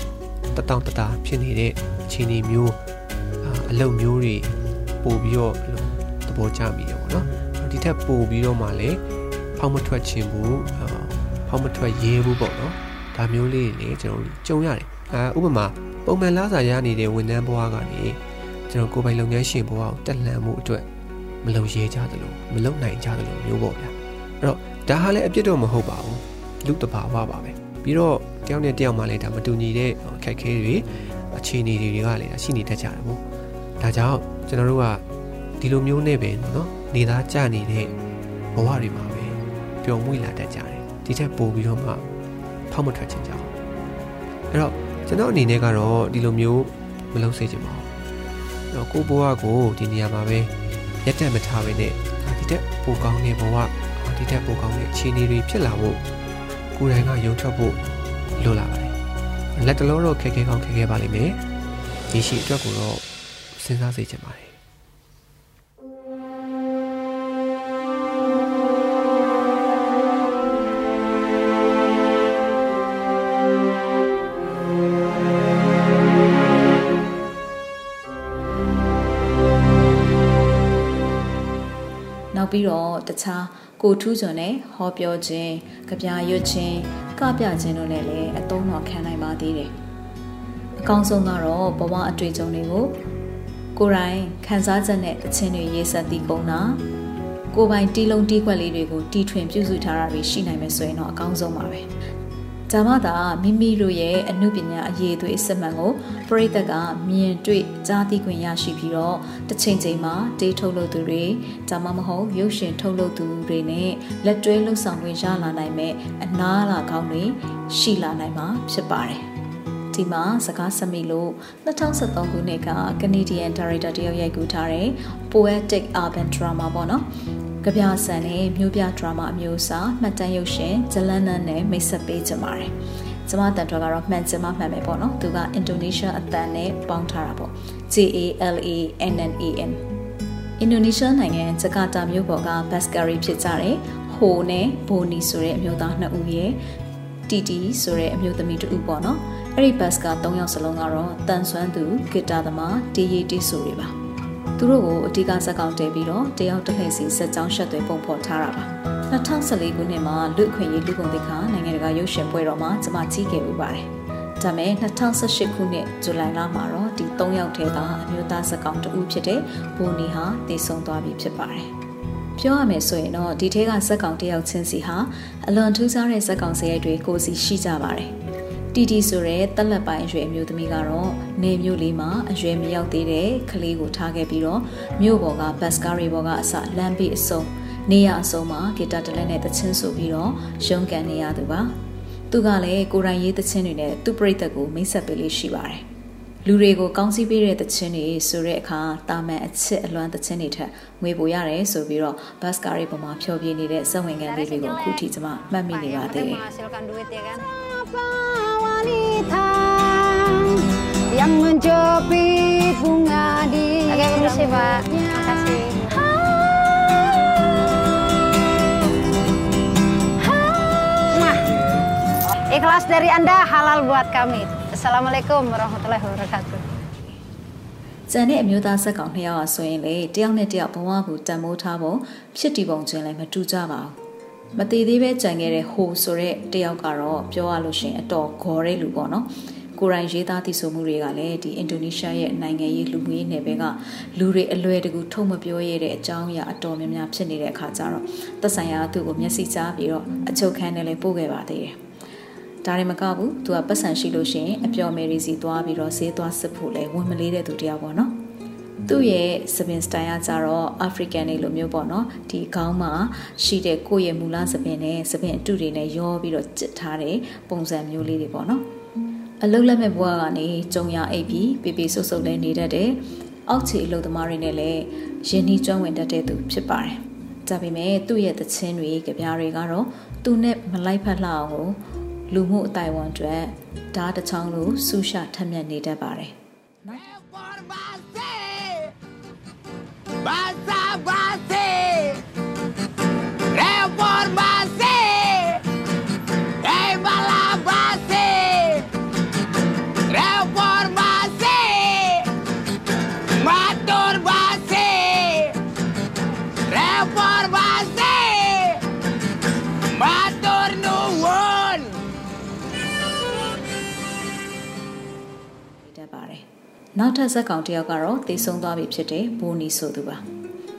တတောင့်တတာဖြစ်နေတဲ့အခြေအနေမျိုးအလုပ်မျိုးတွေပို့ပြီးတော့သဘောကျမိတယ်ပေါ့နော်ဒီထက်ပို့ပြီးတော့မှလည်းဖောက်မထွက်ခြင်းဘူးဖောက်မထွက်ရဲဘူးပေါ့နော်ဒါမျိုးလေးတွေလည်းကျွန်တော်ကြုံရတယ်အဲဥပမာပုံမှန်လာစာရနေတဲ့ဝန်ထမ်းဘဝကနေကျွန်တော်ကိုယ်ပိုင်လုပ်ငန်းရှင်ဘဝကိုတက်လှမ်းမှုအတွက်မလုံရဲကြသလိုမလုံနိုင်ကြသလိုမျိုးပေါ့ဗျာအဲ့တော့ဒါဟာလည်းအပြစ်တော့မဟုတ်ပါဘူးလူတဘာဝပါပဲ ပြီးတော့တယောက်နဲ့တယောက်မှလည်းဒါမတူညီတဲ့ခက်ခဲတွေအခြေအနေတွေကလည်းရှိနေတတ်ကြတယ်ပေါ့ဒါကြောင့်ကျွန်တော်တို့ကဒီလိုမျိုးနဲ့ပဲเนาะနေသားကြနေတဲ့ဘဝတွေမှာပဲပျော်မွေ့လာတတ်ကြတယ်ဒီထက်ပိုပြီးတော့မှဖောက်မထွက်ချင်ကြအောင်အဲ့တော့ကျွန်တော်အနေနဲ့ကတော့ဒီလိုမျိုးမလုပ်စေချင်ပါဘူးအဲ့တော့ကိုဘဝကိုဒီနေရာမှာပဲရက်တက်မထားဘဲနဲ့ဒီတက်ပိုကောင်းတဲ့ဘဝဒီတက်ပိုကောင်းတဲ့အခြေအနေတွေဖြစ်လာဖို့ ကိုယ်တိုင်ကယုံထွက်ဖို့လိုလာပါတယ်လက်တလုံးတော့ခက်ခဲကောင်းခက်ခဲပါလိမ့်မယ်ဒီရှိအတွက်ကိုတော့စဉ်းစားစေချင်ပါတယ်နောက်ပြီးတော့တခြား ကိုထူးစွန်နဲ့ဟောပြောခြင်းကြပြရွတ်ခြင်းကပြခြင်းတို့နဲ့လည်းအသုံးတော်ခံနိုင်ပါသေးတယ်အကောင်းဆုံးကတော့ဘဝအတွေ့အကြုံတွေကိုကိုယ်တိုင်ခံစားချက်နဲ့အချင်းတွေရေးဆက်တည်ကုန်တာကိုယ်ပိုင်တီးလုံးတီးခွက်လေးတွေကိုတီထွင်ပြုစုထားတာတွေရှိနိုင်မယ်ဆိုရင်တော့အကောင်းဆုံးပါပဲ ဒါမှသာမိမိတို့ရဲ့အမှုပညာအရေးသွေးစစ်မှန်ကိုပရိသတ်ကမြင်တွေ့ကြားသိခွင့်ရရှိပြီးတော့တစ်ချိန်ချိန်မှာဒေးထုတ်လုပ်သူတွေဒါမှမဟုတ်ရုပ်ရှင်ထုတ်လုပ်သူတွေနဲ့လက်တွဲလှုပ်ဆောင်ခွင့်ရလာနိုင်မဲ့အနားလာကောင်းတွေရှိလာနိုင်မှာဖြစ်ပါတယ်ဒီမှာစကားဆက်မိလို့2013ခုနှစ်က Canadian Director တယောက်ရိုက်ကူးထားတဲ့ Poetic Urban Drama ပေါ့နော် ကြပြဆန်နဲ့မြို့ပြဒရာမာအမျိုးအစားမှတ်တမ်းရုပ်ရှင်ဂျလန်နန်နဲ့မိတ်ဆက်ပေးကြပါတယ်။ကျမတန်ထွားကတော့မှန်ချင်မှမှန်မယ်ပေါ့နော်။သူကအင်ဒိုနီးရှားအသံနဲ့ပေါင်းထားတာပေါ့။ J A L A N N A N အင်ဒိုနီးရှားနိုင်ငံဂျကာတာမြို့ပေါ်ကဘတ်စကာရီဖြစ်ကြတဲ့ဟိုနဲ့ဘိုနီဆိုတဲ့အမျိုးသားနှစ်ဦးရဲ့တီတီဆိုတဲ့အမျိုးသမီးတူပေါ့နော်။အဲ့ဒီဘတ်စကာ၃ယောက်စလုံးကတော့တန်ဆွမ်းသူဂီတာသမားတီရီတီဆိုတွေပါ။ သူတို့ကိုအဓိကဇက်ကောင်တဲပြီးတော့တယောက်တစ်လှည့်စီစက်ကြောင်းရှက်သွဲပုံဖော်ထားတာပါ2014ခုနှစ်မှာလူအခွင့်အရေးလူကုန်သိက္ခာနိုင်ငံတကာရုပ်ရှင်ပွဲတော်မှာကျွန်မကြီးခဲ့ဥပါတယ်ဒါမဲ့2018ခုနှစ်ဇူလိုင်လမှာတော့ဒီ3ယောက်ထဲကအမျိုးသားဇက်ကောင်တဦးဖြစ်တဲ့ဘူနီဟာတည်ဆုံသွားပြီဖြစ်ပါတယ်ပြောရမယ်ဆိုရင်တော့ဒီထဲကဇက်ကောင်တယောက်ချင်းစီဟာအလွန်ထူးခြားတဲ့ဇက်ကောင်စရိုက်တွေကိုစီရှိကြပါတယ် တီတီဆိုတဲ့တက်လက်ပိုင်းအရွယ်အမျိုးသမီးကတော့နေမျိုးလေးမှာအရွယ်မရောက်သေးတဲ့ကလေးကိုထားခဲ့ပြီးတော့မြို့ပေါ်ကဘတ်စကားရီပေါ်ကအစလမ်းဘေးအစုံနေရအစုံမှာဂီတာတလက်နဲ့တချင်းဆိုပြီးတော့ရုံးကန်နေရသူပါသူကလည်းကိုရိုင်းရေးတချင်းတွေနဲ့သူ့ပြိသက်ကိုမိတ်ဆက်ပေးလေးရှိပါတယ်လူတွေကိုကောင်းစည်းပေးတဲ့တခြင်းတွေဆိုတဲ့အခါတာမန်အချစ်အလွမ်းတခြင်းတွေထက်ငွေပိုရတယ်ဆိုပြီးတော့ဘတ်စကားတွေပေါ်မှာဖြောပြနေတဲ့စက်ဝင်ကန်လေးတွေကိုအခုထိကျွန်မမှတ်မိနေပါသေးတယ်။ wanita yang mencopi bunga di Oke, permisi Pak. Terima kasih. Ikhlas dari Anda halal buat kami. Assalamualaikum warahmatullahi wabarakatuh. ကျန်တဲ့အမျိုးသားဆက်ကောင်နှစ်ယောက်အဆိုရင်လေတယောက်နဲ့တယောက်ဘဝကိုတန်မိုးထားဖို့ဖြစ်တည်ပုံချင်းလည်းမတူကြပါဘူး မတည်သေးပဲကြံခဲ့တဲ့ဟိုဆိုတဲ့တယောက်ကတော့ပြောရလို့ရှိရင်အတော်ဂေါ်တဲ့လူပေါ့နော်ကိုရိုင်းရေးသားတည်ဆိုမှုတွေကလည်းဒီအင်ဒိုနီးရှားရဲ့နိုင်ငံရေးလူမှုရေးနယ်ပယ်ကလူတွေအလွယ်တကူထုတ်မပြောရတဲ့အကြောင်းအရာအတော်များများဖြစ်နေတဲ့အခါကျတော့သက်ဆိုင်ရာသူ့ကိုမျက်စိကြားပြီးတော့အချုပ်ခန်းနဲ့လည်းပို့ခဲ့ပါသေးတယ်။ဒါရင်မကဘူးသူကပတ်စံရှိလို့ရှိရင်အပျော်မယ်ရီစီသွားပြီးတော့ဈေးသွားစစ်ဖို့လဲဝင်မလေးတဲ့သူတယောက်ပေါ့နော်။ သူ့ရဲ့စပင်စတိုင်ကကြတော့ African တွေလိုမျိုးပေါ့နော်ဒီခေါင်းမှာရှိတဲ့ကိုယ့်ရဲ့မူလစပင်နဲ့စပင်အတုတွေနဲ့ရောပြီးတော့ကျစ်ထားတဲ့ပုံစံမျိုးလေးတွေပေါ့နော်အလုတ်လက်မဲ့ဘဝကနေကြုံရအိပ်ပြီးပေပေဆုပ်ဆုပ်လဲနေတတ်တဲ့အောက်ခြေအလုပ်သမားတွေနဲ့လည်းရင်းနှီးကျွမ်းဝင်တတ်တဲ့သူဖြစ်ပါတယ်ဒါပေမဲ့သူ့ရဲ့သချင်းတွေကြပြားတွေကတော့သူနဲ့မလိုက်ဖက်လှအောင်ကိုလူမှုအတိုင်းဝန်အတွက်ဓာတ်တစ်ချောင်းလိုဆူရှာထက်မြက်နေတတ်ပါတယ် ¡Vas a base! ¡Reformas! နောက်ထပ်ဇက်ကောင်တယောက်ကတော့တေဆုံးသွားပြီဖြစ်တဲ့ဘိုးနီဆိုသူပါ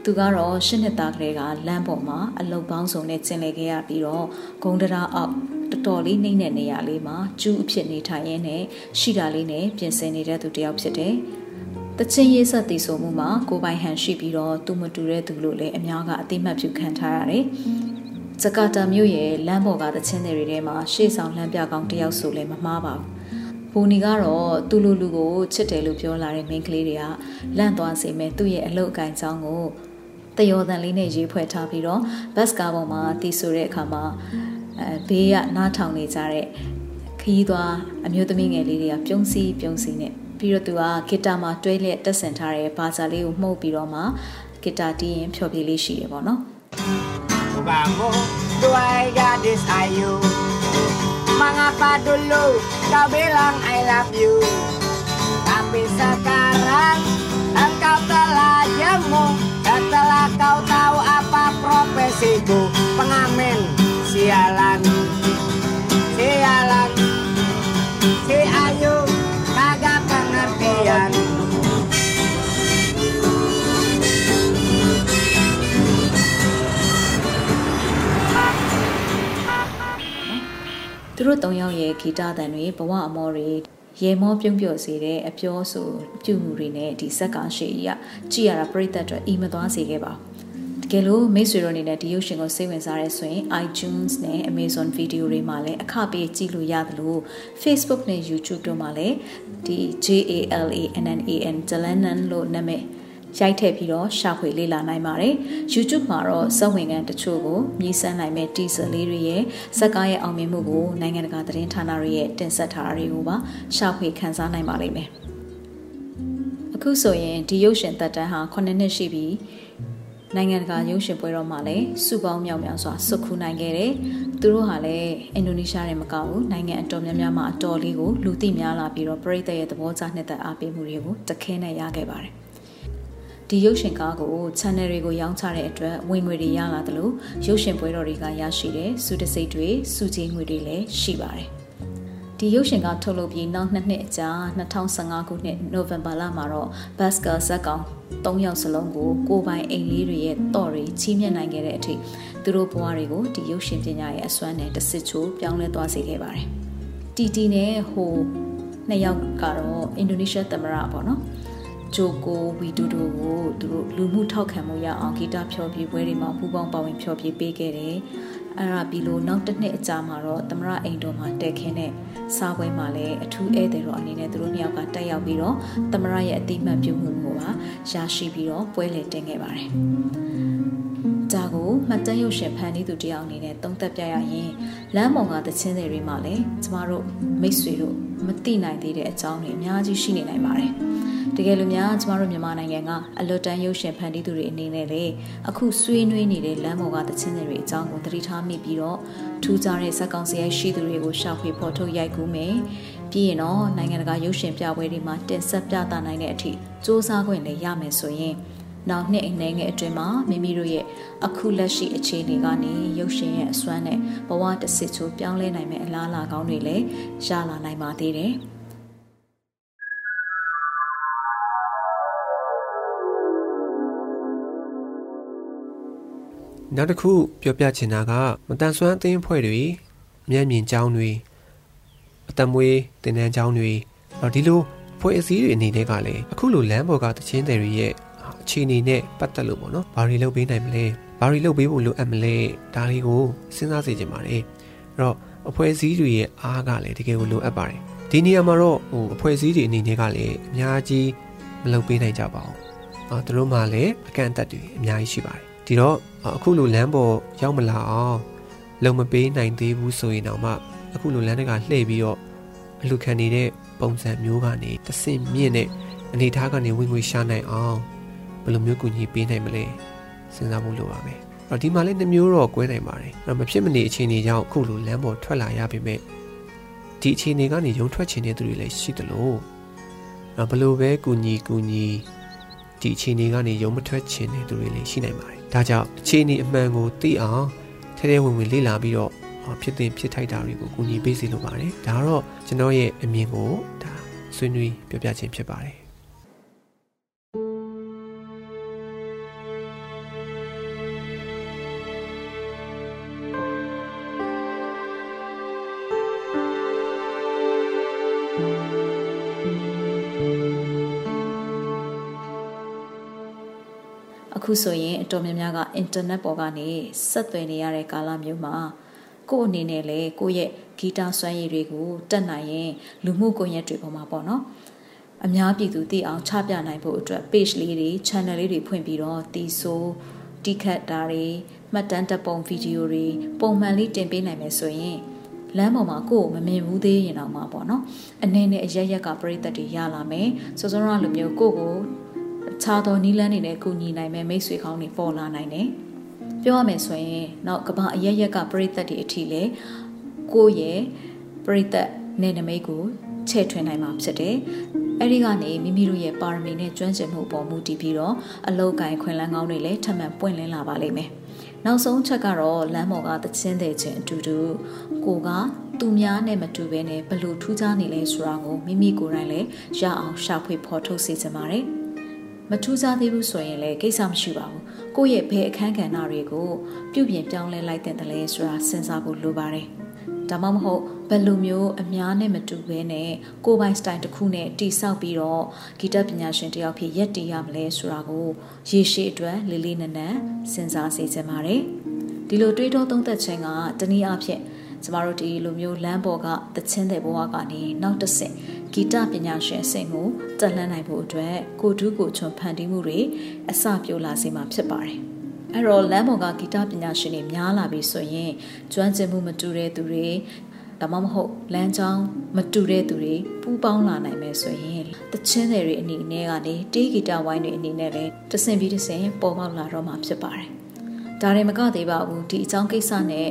သူကတော့ရှစ်နှစ်သားကလေးကလမ်းပေါ်မှာအလုတ်ပေါင်းစုံနဲ့ကျင်လည်ခဲ့ရပြီးတော့ဂုံတရာအောက်တော်တော်လေးနှိမ့်တဲ့နေရာလေးမှာကျူးအဖြစ်နေထိုင်ရင်းနဲ့ရှိတာလေးနဲ့ပြင်ဆင်နေတဲ့သူတယောက်ဖြစ်တယ်။တချင်းရေးဆက်တည်ဆိုမှုမှာကိုပိုင်ဟန်ရှိပြီးတော့သူမတူတဲ့သူလို့လည်းအများကအတိမတ်ပြုခံထားရတယ်။ဂျကာတာမြို့ရဲ့လမ်းပေါ်ကတချင်းတွေထဲမှာရှေ့ဆောင်လမ်းပြကောင်းတယောက်ဆိုလည်းမမှားပါဘူး။ ဘူနီကတော့သူ့လူလူကိုချစ်တယ်လို့ပြောလာတဲ့မိန်းကလေးတွေကလန့်သွားစေမဲ့သူ့ရဲ့အလုတ်အကင်ချောင်းကိုတယောတန်လေးနဲ့ရေးဖွဲ့ထားပြီးတော့ဘတ်စကားပေါ်မှာတီးဆိုတဲ့အခါမှာအဲဘေးကနားထောင်နေကြတဲ့ခရီးသွားအမျိုးသမီးငယ်လေးတွေကပြုံးစီပြုံးစီနဲ့ပြီးတော့သူကဂီတာမှာတွဲလျက်တက်ဆင်ထားတဲ့ဘာသာလေးကိုမှုတ်ပြီးတော့မှဂီတာတီးရင်ဖျော်ဖြေလေးရှိတယ်ပေါ့နော် Bango, do I got this are you? Mengapa dulu kau bilang I love you? Tapi sekarang engkau telah jemu Setelah kau tahu apa profesiku. Pengamen sialan. Sialan. Si Ayu kagak pengertian သူတို့၃ယောက်ရဲ့ဂီတတန်တွေဘဝအမောတွေရေမောပြုံးပြော့စေတဲ့အပြောဆိုပြုမှုတွေနဲ့ဒီဇက်ကောင်ရှေကြီးကကြည်ရတာပြိသက်အတွက်အီမသွားစေခဲ့ပါတကယ်လို့မိတ်ဆွေတို့အနေနဲ့ဒီရုပ်ရှင်ကိုစိတ်ဝင်စားရဲဆိုရင် iTunes နဲ့ Amazon Video တွေမှာလည်းအခပေးကြည့်လို့ရတယ်လို့ Facebook နဲ့ YouTube တို့မှာလည်းဒီ JALANNAN Jalanan လို့နာမည် ရိုက်ထည့်ပြီးတော့ရှာဖွေလေ့လာနိုင်ပါတယ်။ YouTube မှာတော့စက်ဝင်ကန်တချို့ကိုမြည်ဆန်းနိုင်မဲ့ teaser လေးတွေရဲ့ဇက်ကားရဲ့အောင်မြင်မှုကိုနိုင်ငံတကာသတင်းဌာနတွေရဲ့တင်ဆက်ထားတာတွေကိုပါရှာဖွေခန်းစားနိုင်ပါလိမ့်မယ်။အခုဆိုရင်ဒီရုပ်ရှင်သက်တမ်းဟာ9နှစ်ရှိပြီနိုင်ငံတကာရုပ်ရှင်ပွဲတော်မှာလည်းစုပေါင်းမြောက်များစွာစုခုနိုင်ခဲ့တယ်။သူတို့ဟာလည်းအင်ဒိုနီးရှားနဲ့မကဘူးနိုင်ငံအတော်များများမှာအတော်လေးကိုလူသိများလာပြီးတော့ပြည်သက်ရဲ့သဘောကျနှစ်သက်အားပေးမှုတွေကိုတခဲနဲ့ရခဲ့ပါတယ်။ ဒီရုပ်ရှင်ကားကို channel တွေကိုရောင်းချတဲ့အတွက်ဝင်ငွေတွေရလာတယ်လို့ရုပ်ရှင်ပွဲတော်တွေကရရှိတဲ့စုတစိတ်တွေစုချင်းငွေတွေလည်းရှိပါတယ်။ဒီရုပ်ရှင်ကထုတ်လုပ်ပြီးနောက်နှစ်နှစ်အကြာ2015ခုနှစ်နိုဝင်ဘာလမှာတော့ Basker ဇက်ကောင်၃ယောက်စလုံးကိုကိုပိုင်အိမ်လေးတွေရဲ့တော့တွေချီးမြှင့်နိုင်ခဲ့တဲ့အထိသူတို့ဘဝတွေကိုဒီရုပ်ရှင်ပညာရဲ့အစွမ်းနဲ့တဆစ်ချိုးပြောင်းလဲသွားစေခဲ့ပါတယ်။တီတီနဲ့ဟိုနှစ်ယောက်ကတော့အင်ဒိုနီးရှားသမ္မတပေါ့နော်။ ဂျိုကိုဝီဒူဒိုကိုသူတို့လူမှုထောက်ခံမှုရအောင်ဂီတဖျော်ဖြေပွဲတွေမှာပူးပေါင်းပါဝင်ဖျော်ဖြေပေးခဲ့တယ်။အဲ့ဒါပြီးလို့နောက်တစ်နှစ်အကြာမှာတော့သမရအိမ်တော်မှာတက်ခင်းတဲ့စားပွဲမှာလည်းအထူးဧည့်သည်တော်အနေနဲ့သူတို့နှစ်ယောက်ကတက်ရောက်ပြီးတော့သမရရဲ့အတိမတ်ပြုမှုကိုပါရရှိပြီးတော့ပွဲလည်တင်ခဲ့ပါတယ်။ဒါကိုမှတ်တမ်းရုပ်ရှင်ဖန်တီးသူတယောက်အနေနဲ့သုံးသပ်ပြရရင်လမ်းပေါ်ကသချင်းတွေမှာလည်းကျမတို့မိတ်ဆွေတို့မသိနိုင်သေးတဲ့အကြောင်းတွေအများကြီးရှိနေနိုင်ပါတယ်။ တကယ်လို့များကျမတို့မြန်မာနိုင်ငံကအလွတ်တန်းရုပ်ရှင်ဖန်တီးသူတွေအနေနဲ့လေအခုဆွေးနွေးနေတဲ့လမ်းပေါ်ကသချင်းတွေအကြောင်းကိုသတိထားမိပြီးတော့ထူးခြားတဲ့ဇက်ကောင်စရိုက်ရှိသူတွေကိုရှာဖွေဖော်ထုတ်ရိုက်ကူးမယ်ပြီးရင်တော့နိုင်ငံတကာရုပ်ရှင်ပြပွဲတွေမှာတင်ဆက်ပြသနိုင်တဲ့အထိစူးစမ်းခွင့်လည်းရမယ်ဆိုရင်နောက်နှစ်အနေငယ်အတွင်းမှာမိမိတို့ရဲ့အခုလက်ရှိအခြေအနေကနေရုပ်ရှင်ရဲ့အစွမ်းနဲ့ဘဝတစ်စစ်ချိုးပြောင်းလဲနိုင်မယ့်အလားအလာကောင်းတွေလည်းရလာနိုင်ပါသေးတယ်။ နောက်တစ်ခုပြောပြချင်တာကမတန်ဆွမ်းအသင်းအဖွဲ့တွေမျက်မြင်ကြောင်းတွေအတမွေးတင်တန်းကြောင်းတွေဒီလိုဖွဲ့အစည်းတွေအနေနဲ့ကလည်းအခုလိုလမ်းပေါ်ကတချင်းတွေရဲ့အခြေအနေနဲ့ပတ်သက်လို့ပေါ့နော်ဘာတွေလုပ်ပေးနိုင်မလဲဘာတွေလုပ်ပေးဖို့လိုအပ်မလဲဒါတွေကိုစဉ်းစားစေချင်ပါတယ်အဲ့တော့အဖွဲ့အစည်းတွေရဲ့အားကလည်းတကယ်ကိုလိုအပ်ပါတယ်ဒီနေရာမှာတော့ဟိုအဖွဲ့အစည်းတွေအနေနဲ့ကလည်းအများကြီးမလုပ်ပေးနိုင်ကြပါဘူးအာသူတို့မှလည်းအကန့်အသတ်တွေအများကြီးရှိပါတယ်ဒီတော့ အခုလိုလမ်းပေါ်ရောက်မလာအောင်လုံမပေးနိုင်သေးဘူးဆိုရင်တော့မှအခုလိုလမ်းတွေကလှည့်ပြီးတော့အလူခံနေတဲ့ပုံစံမျိုးကနေတဆင့်မြင့်တဲ့အနေအထားကနေဝင်ငွေရှာနိုင်အောင်ဘယ်လိုမျိုးကူညီပေးနိုင်မလဲစဉ်းစားဖို့လိုပါမယ်အဲ့ဒီမှာလည်းနှမျိုးတော့ကွဲနိုင်ပါတယ်အဲ့မဖြစ်မနေအခြေအနေကြောင့်အခုလိုလမ်းပေါ်ထွက်လာရပေမဲ့ဒီအခြေအနေကနေရုံထွက်ချင်တဲ့သူတွေလည်းရှိသလိုအဲ့ဘယ်လိုပဲကူညီကူညီဒီအခြေအနေကနေရုံမထွက်ချင်တဲ့သူတွေလည်းရှိနိုင်ပါတယ် ဒါကြောင့်အခြေအနေအမှန်ကိုသိအောင်ထဲထဲဝင်ဝင်လေ့လာပြီးတော့ဖြစ်တင်ဖြစ်ထိုက်တာတွေကိုကူညီပေးစီလိုပါတယ်ဒါကတော့ကျွန်တော်ရဲ့အမြင်ကိုဒါဆွေးနွေးပြောပြခြင်းဖြစ်ပါတယ် အခုဆိုရင်အတော်များများကအင်တာနက်ပေါ်ကနေဆက်သွယ်နေရတဲ့ကာလမျိုးမှာကို့အနေနဲ့လေကိုယ့်ရဲ့ဂီတစွမ်းရည်တွေကိုတက်နိုင်ရင်လူမှုကွန်ရက်တွေပေါ်မှာပေါ့နော်အများပြည်သူသိအောင်ချပြနိုင်ဖို့အတွက် page လေးတွေ channel လေးတွေဖွင့်ပြီးတော့တီဆိုတီခတ်တာတွေမှတ်တမ်းတပ်ပုံဗီဒီယိုတွေပုံမှန်လေးတင်ပေးနိုင်မယ်ဆိုရင်လမ်းပေါ်မှာကိုယ်မမြင်ဘူးသေးရင်တော့မှာပေါ့နော်အနေနဲ့အရရက်ကပြိသက်တွေရလာမယ်စောစောရလိုမျိုးကိုယ့် ကိုခြားသောနီးလန်းတွေနဲ့ကူညီနိုင်မဲ့မိတ်ဆွေကောင်းတွေပေါ်လာနိုင်တယ်ပြောရမယ်ဆိုရင်နောက်ကဘာအရရက်ကပြိသက်တွေအထိလေကိုယ့်ရဲ့ပြိသက်နဲ့နမိတ်ကိုချဲ့ထွင်နိုင်မှာဖြစ်တယ်အဲ့ဒီကနေမိမိတို့ရဲ့ပါရမီနဲ့ကျွမ်းကျင်မှုပေါ်မူတည်ပြီးတော့အလောက်ကိုင်ခွင်လန်းကောင်းတွေလည်းထပ်မံပွင့်လင်းလာပါလိမ့်မယ်။နောက်ဆုံးချက်ကတော့လမ်းပေါ်ကသချင်းတဲ့ချင်းအတူတူကိုကသူများနဲ့မတူဘဲနဲ့ဘလို့ထူးခြားနေလဲဆိုတာကိုမိမိကိုယ်တိုင်လည်းရအောင်ရှာဖွေဖော်ထုတ်စေချင်ပါတယ်။ မထူးခြားသေးဘူးဆိုရင်လည်းကိစ္စမရှိပါဘူး။ကိုယ့်ရဲ့ဘယ်အခန်းကဏ္ဍတွေကိုပြုပြင်ပြောင်းလဲလိုက်တဲ့တလဲဆိုတာစဉ်းစားဖို့လိုပါတယ်။ဒါမှမဟုတ်ဘယ်လိုမျိုးအများနဲ့မတူဘဲနဲ့ကိုယ်ပိုင်စတိုင်တစ်ခုနဲ့တိဆောက်ပြီးတော့ဂီတပညာရှင်တယောက်ဖြစ်ရက်တည်ရမလဲဆိုတာကိုရေရှည်အတွက်လေးလေးနက်နက်စဉ်းစားစေချင်ပါတယ်ဒီလိုတွေးတောသုံးသက်ခြင်းကတနည်းအားဖြင့် ကျမတို့ဒီလိုမျိုးလမ်းပေါ်ကသချင်းတဲ့ဘဝကနေနောက်တစ်ဆင့်ဂီတပညာရှင်အဆင့်ကိုတက်လှမ်းနိုင်ဖို့အတွက်ကိုတူးကိုချွန်ဖန်တီးမှုတွေအစပြုလာစေမှာဖြစ်ပါတယ်အဲ့တော့လမ်းပေါ်ကဂီတပညာရှင်တွေများလာပြီဆိုရင်ကျွမ်းကျင်မှုမတူတဲ့သူတွေဒါမှမဟုတ်လမ်းကြောင်းမတူတဲ့သူတွေပူးပေါင်းလာနိုင်မယ်ဆိုရင်တချင်းတွေအနေနဲ့ကနေတေးဂီတဝိုင်းတွေအနေနဲ့လည်းတဆင်ပြီးတဆင်ပေါ်ပေါက်လာတော့မှာဖြစ်ပါတယ်။ဒါရင်မကသေးပါဘူးဒီအကြောင်းကိစ္စနဲ့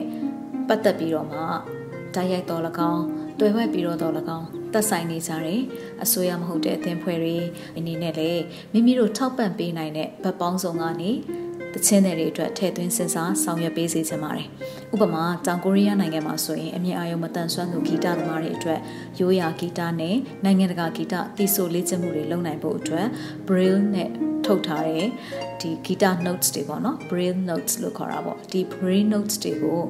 ပတ်သက်ပြီးတော့မှတိုက်ရိုက်တော်၎င်းတွေ့ဝဲပြီးတော့တော်၎င်းသက်ဆိုင်နေကြတယ်အစိုးရမဟုတ်တဲ့အသင်းဖွဲ့တွေအနေနဲ့လည်းမိမိတို့ထောက်ပံ့ပေးနိုင်တဲ့ဗတ်ပေါင်းစုံကနေတချင်းတွေအတွက်ထည့်သွင်းစဉ်းစားဆောင်ရွက်ပေးစေချင်ပါတယ်။ဥပမာတောင်ကိုရီးယားနိုင်ငံမှာဆိုရင်အမြင့်အာရုံမတန်ဆွမ်းသူဂီတသမားတွေအတွက်ရိုးရာဂီတနဲ့နိုင်ငံတကာဂီတတီဆိုလေ့ကျင့်မှုတွေလုပ်နိုင်ဖို့အတွက် Braille နဲ့ထုတ်ထားတဲ့ဒီဂီတ notes တွေပေါ့နော် Braille notes လို့ခေါ်တာပေါ့ဒီ Braille notes တွေကို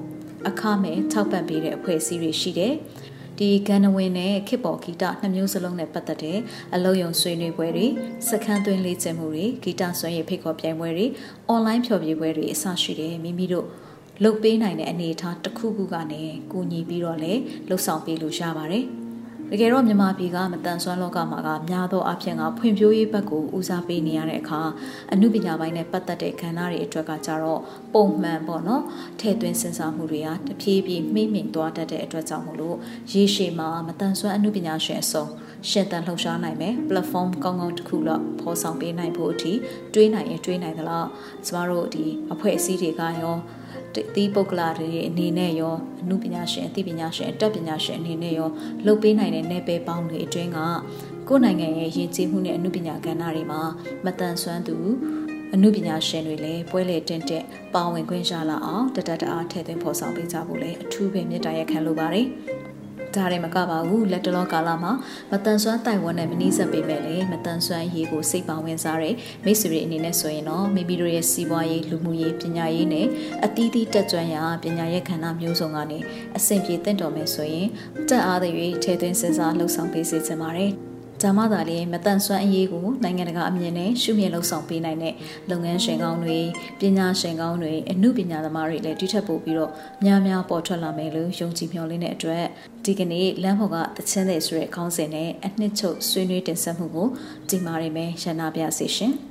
အခမဲ့ထောက်ပံ့ပေးတဲ့အဖွဲ့အစည်းတွေရှိတယ်ဒီကန်နဝင်နဲ့ခေပေါ်ဂီတနှစ်မျိုးစလုံးနဲ့ပတ်သက်တဲ့အလုံးယုံဆွေးနွေးပွဲတွေစခန်းသွင်းလေ့ကျင့်မှုတွေဂီတဆွမ်းရည်ဖိတ်ခေါ်ပြိုင်ပွဲတွေအွန်လိုင်းဖျော်ဖြေပွဲတွေအစရှိတယ်မိမိတို့လုပ်ပေးနိုင်တဲ့အနေအထားတစ်ခုခုကနေကူညီပြီးတော့လည်းလှုပ်ဆောင်ပေးလို့ရပါတယ်။ တကယ်တော့မြန်မာပြည်ကမတန်ဆွမ်းလောကမှာကများသောအားဖြင့်ကဖွံ့ဖြိုးရေးဘက်ကိုဦးစားပေးနေရတဲ့အခါအမှုပညာပိုင်းနဲ့ပတ်သက်တဲ့ခန္ဓာတွေအတွက်ကကြတော့ပုံမှန်ပေါ့နော်ထည့်သွင်းစဉ်းစားမှုတွေကတဖြည်းဖြည်းမှိမ့်မှိန်သွားတတ်တဲ့အတွက်ကြောင့်မို့လို့ရေရှည်မှာမတန်ဆွမ်းအမှုပညာရှင်အစုံရှင်သန်လှုပ်ရှားနိုင်မယ် platform ကောင်းကောင်းတစ်ခုတော့ဖော်ဆောင်ပေးနိုင်ဖို့အထိတွေးနိုင်ရင်တွေးနိုင်သလားကျမတို့ဒီအဖွဲ့အစည်းတွေကရော တီးပုဂ္ဂလာတွေအနေနဲ့ရောအမှုပညာရှင်အသိပညာရှင်အတတ်ပညာရှင်အနေနဲ့ရောလုပ်ပေးနိုင်တဲ့နယ်ပယ်ပေါင်းတွေအတွင်းကကိုယ်နိုင်ငံရဲ့ယဉ်ကျေးမှုနဲ့အမှုပညာကဏ္ဍတွေမှာမတန်ဆွမ်းသူအမှုပညာရှင်တွေလည်းပွဲလေတင့်တက်ပါဝင်ခွင့်ရလာအောင်တတတအားထည့်သွင်းဖော်ဆောင်ပေးကြဖို့လည်းအထူးပဲမြတ်တာရက်ခံလိုပါတယ်။ ဒါတွေမကပါဘူးလက်တလောကာလမှာမတန်ဆွမ်းတိုင်ဝမ်နဲ့မနီးစပ်ပေမဲ့လည်းမတန်ဆွမ်းရေးကိုစိတ်ပါဝင်စားတဲ့မိတ်ဆွေတွေအနေနဲ့ဆိုရင်တော့မိမိတို့ရဲ့စီးပွားရေးလူမှုရေးပညာရေးနဲ့အသီးသီးတက်ကြွရာပညာရေးခန္ဓာမျိုးစုံကနေအဆင်ပြေတင့်တော်မယ်ဆိုရင်တက်အားတွေထဲသွင်းစဉ်းစားလှုပ်ဆောင်ပေးစေချင်ပါတယ်။ ဒါမှသာလျှင်မတန်ဆွမ်းအရေးကိုနိုင်ငံတကာအမြင်နဲ့ရှုမြင်လှုပ်ဆောင်ပေးနိုင်တဲ့လုပ်ငန်းရှင်ကောင်းတွေပညာရှင်ကောင်းတွေအမှုပညာသမားတွေလည်းတိထက်ပို့ပြီးတော့များများပေါ်ထွက်လာမယ်လို့ယုံကြည်မျှော်လင့်တဲ့အတွက်ဒီကနေ့လမ်းပေါ်ကတချင်းတဲ့ဆိုတဲ့ခေါင်းစဉ်နဲ့အနှစ်ချုပ်ဆွေးနွေးတင်ဆက်မှုကိုဒီမှာရမယ်ရန်နာပြစေရှင်။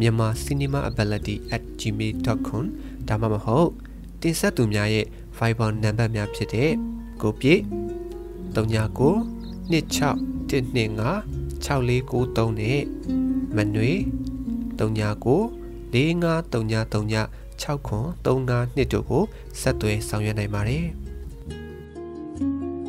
myanmarcinemaability@gmail.com ဒါမှမဟုတ်တင်ဆက်သူများရဲ့ Viber နံပါတ်များဖြစ်တဲ့ကိုပြည့်39 26 125 6493နဲ့မနွေ39 453939 6ခွန်35တို့ကိုဆက်သွယ်ဆောင်ရွက်နိုင်ပါတယ်။